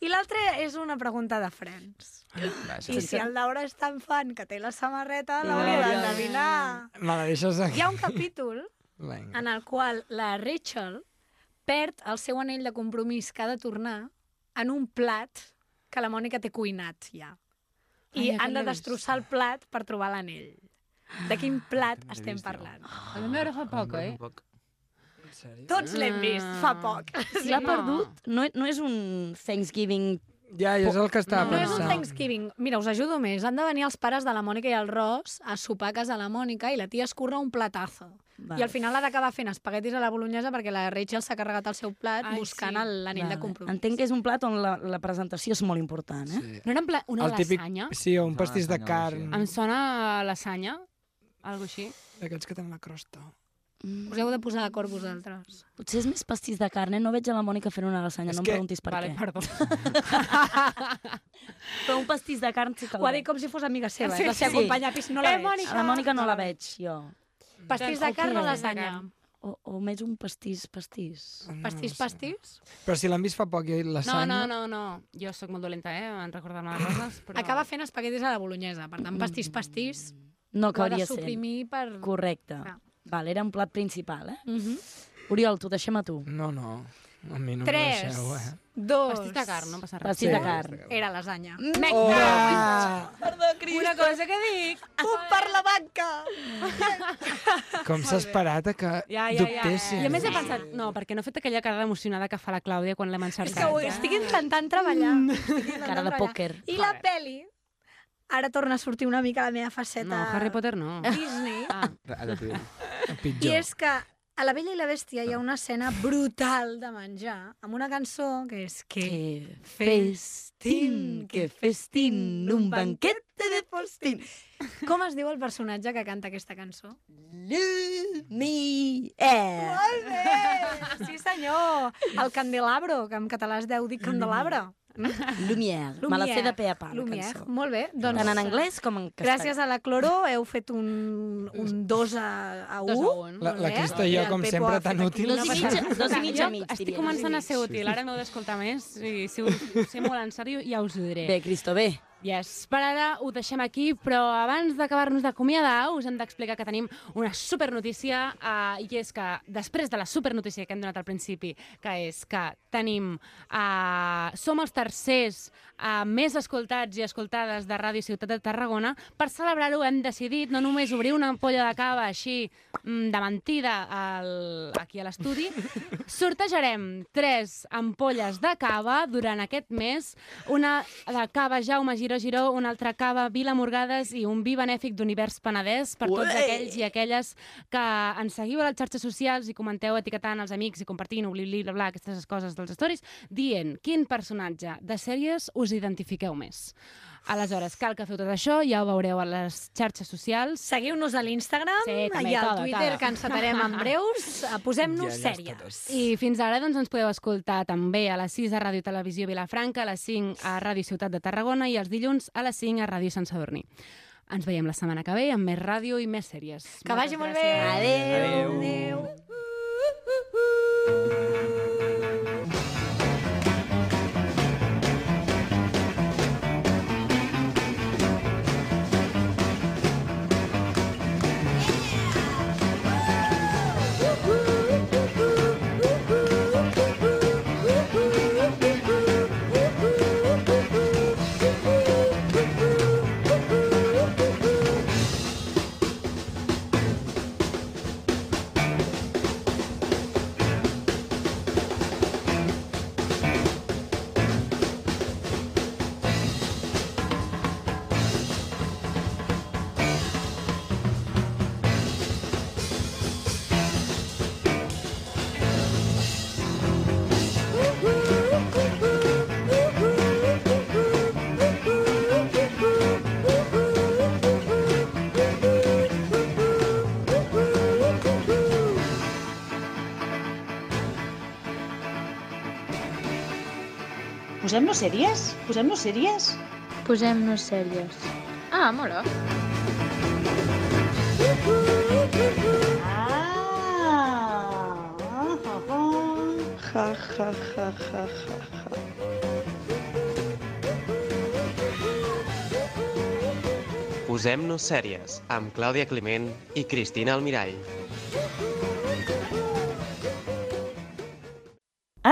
S1: I l'altre és una pregunta de frens. I
S11: Gràcies.
S1: si el Laura és tan fan que té la samarreta, l'hauria
S6: ai,
S1: d'endevinar.
S6: mica. Me la deixes aquí.
S1: Hi ha un capítol
S6: Vinga.
S1: en el qual la Rachel perd el seu anell de compromís que ha de tornar en un plat que la Mònica té cuinat ja. I
S2: Ai,
S1: han de destrossar el plat per trobar l'anell. De quin plat estem
S11: vist, jo.
S1: parlant?
S2: El vam veure fa poc, oi?
S6: En sèrio?
S1: Tots l'hem vist fa poc.
S5: Si l'ha perdut, no, no és un Thanksgiving...
S6: Ja, és el que estava
S1: No és un
S6: pensant.
S1: Thanksgiving. Mira, us ajudo més. Han de venir els pares de la Mònica i el Ross a sopar a casa de la Mònica i la tia escurra un platazo.
S5: Vale.
S1: I al final ha d'acabar fent espaguetis a la bolognesa perquè la Rachel s'ha carregat el seu plat
S2: Ai,
S1: buscant
S2: sí.
S1: el- l'anell de
S5: Vale.
S1: compromís.
S5: Entenc que és un plat on la, la presentació és molt important, eh?
S6: Sí.
S2: No era en pla una
S6: El típic...
S2: lasanya?
S6: Sí, o un pastís de carn.
S2: Em sona a lasanya, algo així.
S6: D'aquests que tenen la crosta.
S5: Mm.
S1: Us heu de posar d'acord vosaltres.
S5: Potser és més pastís de carn, eh? No veig a la Mònica fent una lasanya,
S6: És
S5: no em
S6: que-
S5: preguntis per
S2: vale,
S5: què.
S2: perdó.
S5: Però un pastís de carn sí que
S1: Ho ha dit com si fos amiga seva,
S2: Sí,
S1: és la seva
S5: sí.
S1: companya pis, no la
S2: Eh,
S1: veig.
S2: Mònica!
S5: A la Mònica no la veig, jo.
S1: Pastís
S2: Doncs,
S1: de carn o lasanya?
S5: O, o més un pastís, pastís.
S1: Pastís, pastís?
S6: Però si l'han vist fa poc i
S2: No,
S6: lasanya...
S2: no, no, no. Jo sóc molt dolenta, eh? En recordar-me les coses, però...
S1: Acaba fent espaguetis a la bolognesa. Per tant, pastís, pastís,
S5: No
S1: ho ha de
S5: cauria ser.
S1: suprimir per...
S5: Correcte.
S1: Ah.
S5: Val, era un plat principal, eh?
S1: Mhm.
S5: Oriol, t'ho deixem a tu.
S6: No, no. A mi no
S1: Tres,
S6: deixeu, eh?
S1: dos...
S2: Pastís de carn, no passa res.
S5: Pastís
S6: Sí.
S5: de carn.
S1: Era lasanya.
S6: Oh!
S5: Perdó, Cris.
S2: Una cosa que dic!
S1: Puc per la banca!
S6: Com s'ha esperat que
S2: Ja, ja, ja.
S6: dubtessin.
S2: I a més he pensat, no, perquè no he fet aquella cara emocionada que fa la Clàudia quan l'hem encertat.
S1: És que ho estic intentant treballar. Estic intentant
S5: Cara de
S1: treballar.
S5: pòquer.
S1: I la peli, ara torna a sortir una mica la meva faceta
S2: No, Harry Potter no.
S1: Disney.
S2: Ah.
S1: I és que a La Bella i la Bèstia hi ha una escena brutal de menjar amb una cançó que és que...
S5: Que festín, que festín, un banquete de postín.
S1: Com es diu el personatge que canta aquesta cançó?
S5: Mi, eh.
S1: Molt bé! Sí, senyor! El candelabro, que en català es deu dir candelabre.
S5: Lumière. Me la sé de pe a pa, la
S1: Lumière.
S5: cançó.
S1: Molt bé. Doncs,
S5: Tant en anglès com en castellà.
S1: Gràcies a la Cloro heu fet un, un 2 a, a 1.
S2: Dos a un.
S6: La, la. Crista i jo, com
S1: Pepo
S6: sempre, tan útil.
S5: Dos i mitja, dos i mitja mig,
S2: estic començant a ser útil, ara m'heu d'escoltar més i si ho sé molt en sèrio ja us ho diré.
S5: Bé, Cristo, bé.
S2: Yes. Per ara ho deixem aquí, però abans d'acabar-nos d'acomiadar us hem d'explicar que tenim una supernotícia uh, i és que després de la supernotícia que hem donat al principi, que és que tenim... Uh, som els tercers uh, més escoltats i escoltades de Ràdio Ciutat de Tarragona. Per celebrar-ho hem decidit no només obrir una ampolla de cava així mm, de mentida al, aquí a l'estudi, sortejarem tres ampolles de cava durant aquest mes, una de cava Jaume Giró Giró, una altra cava Vila Morgades i un vi benèfic d'Univers Penedès per tots
S5: Ué!
S2: aquells i aquelles que ens seguiu a les xarxes socials i comenteu etiquetant els amics i compartint, bli, bli, bla, bla, aquestes coses dels stories, dient quin personatge de sèries us identifiqueu més. Aleshores, cal que feu tot això, ja ho veureu a les xarxes socials.
S1: Seguiu-nos a l'Instagram
S2: Sí, també,
S1: i al
S2: todo,
S1: Twitter,
S2: todo.
S1: que encetarem en breus. Eh, Posem-nos
S6: Ja,
S1: sèries.
S2: I fins ara doncs, ens podeu escoltar també a les 6 a Ràdio Televisió Vilafranca, a les 5 a Ràdio Ciutat de Tarragona i els dilluns a les 5 a Ràdio Sant Sadurní. Ens veiem la setmana que ve amb més ràdio i més sèries.
S1: Que vagi molt bé.
S5: Adéu.
S1: Adéu.
S3: Posem-nos sèries? Posem-nos sèries?
S12: Posem-nos sèries. Ah, mola.
S3: Ja, ja, ja, ja, ja, ja.
S13: Posem-nos sèries amb Clàudia Climent i Cristina Almirall.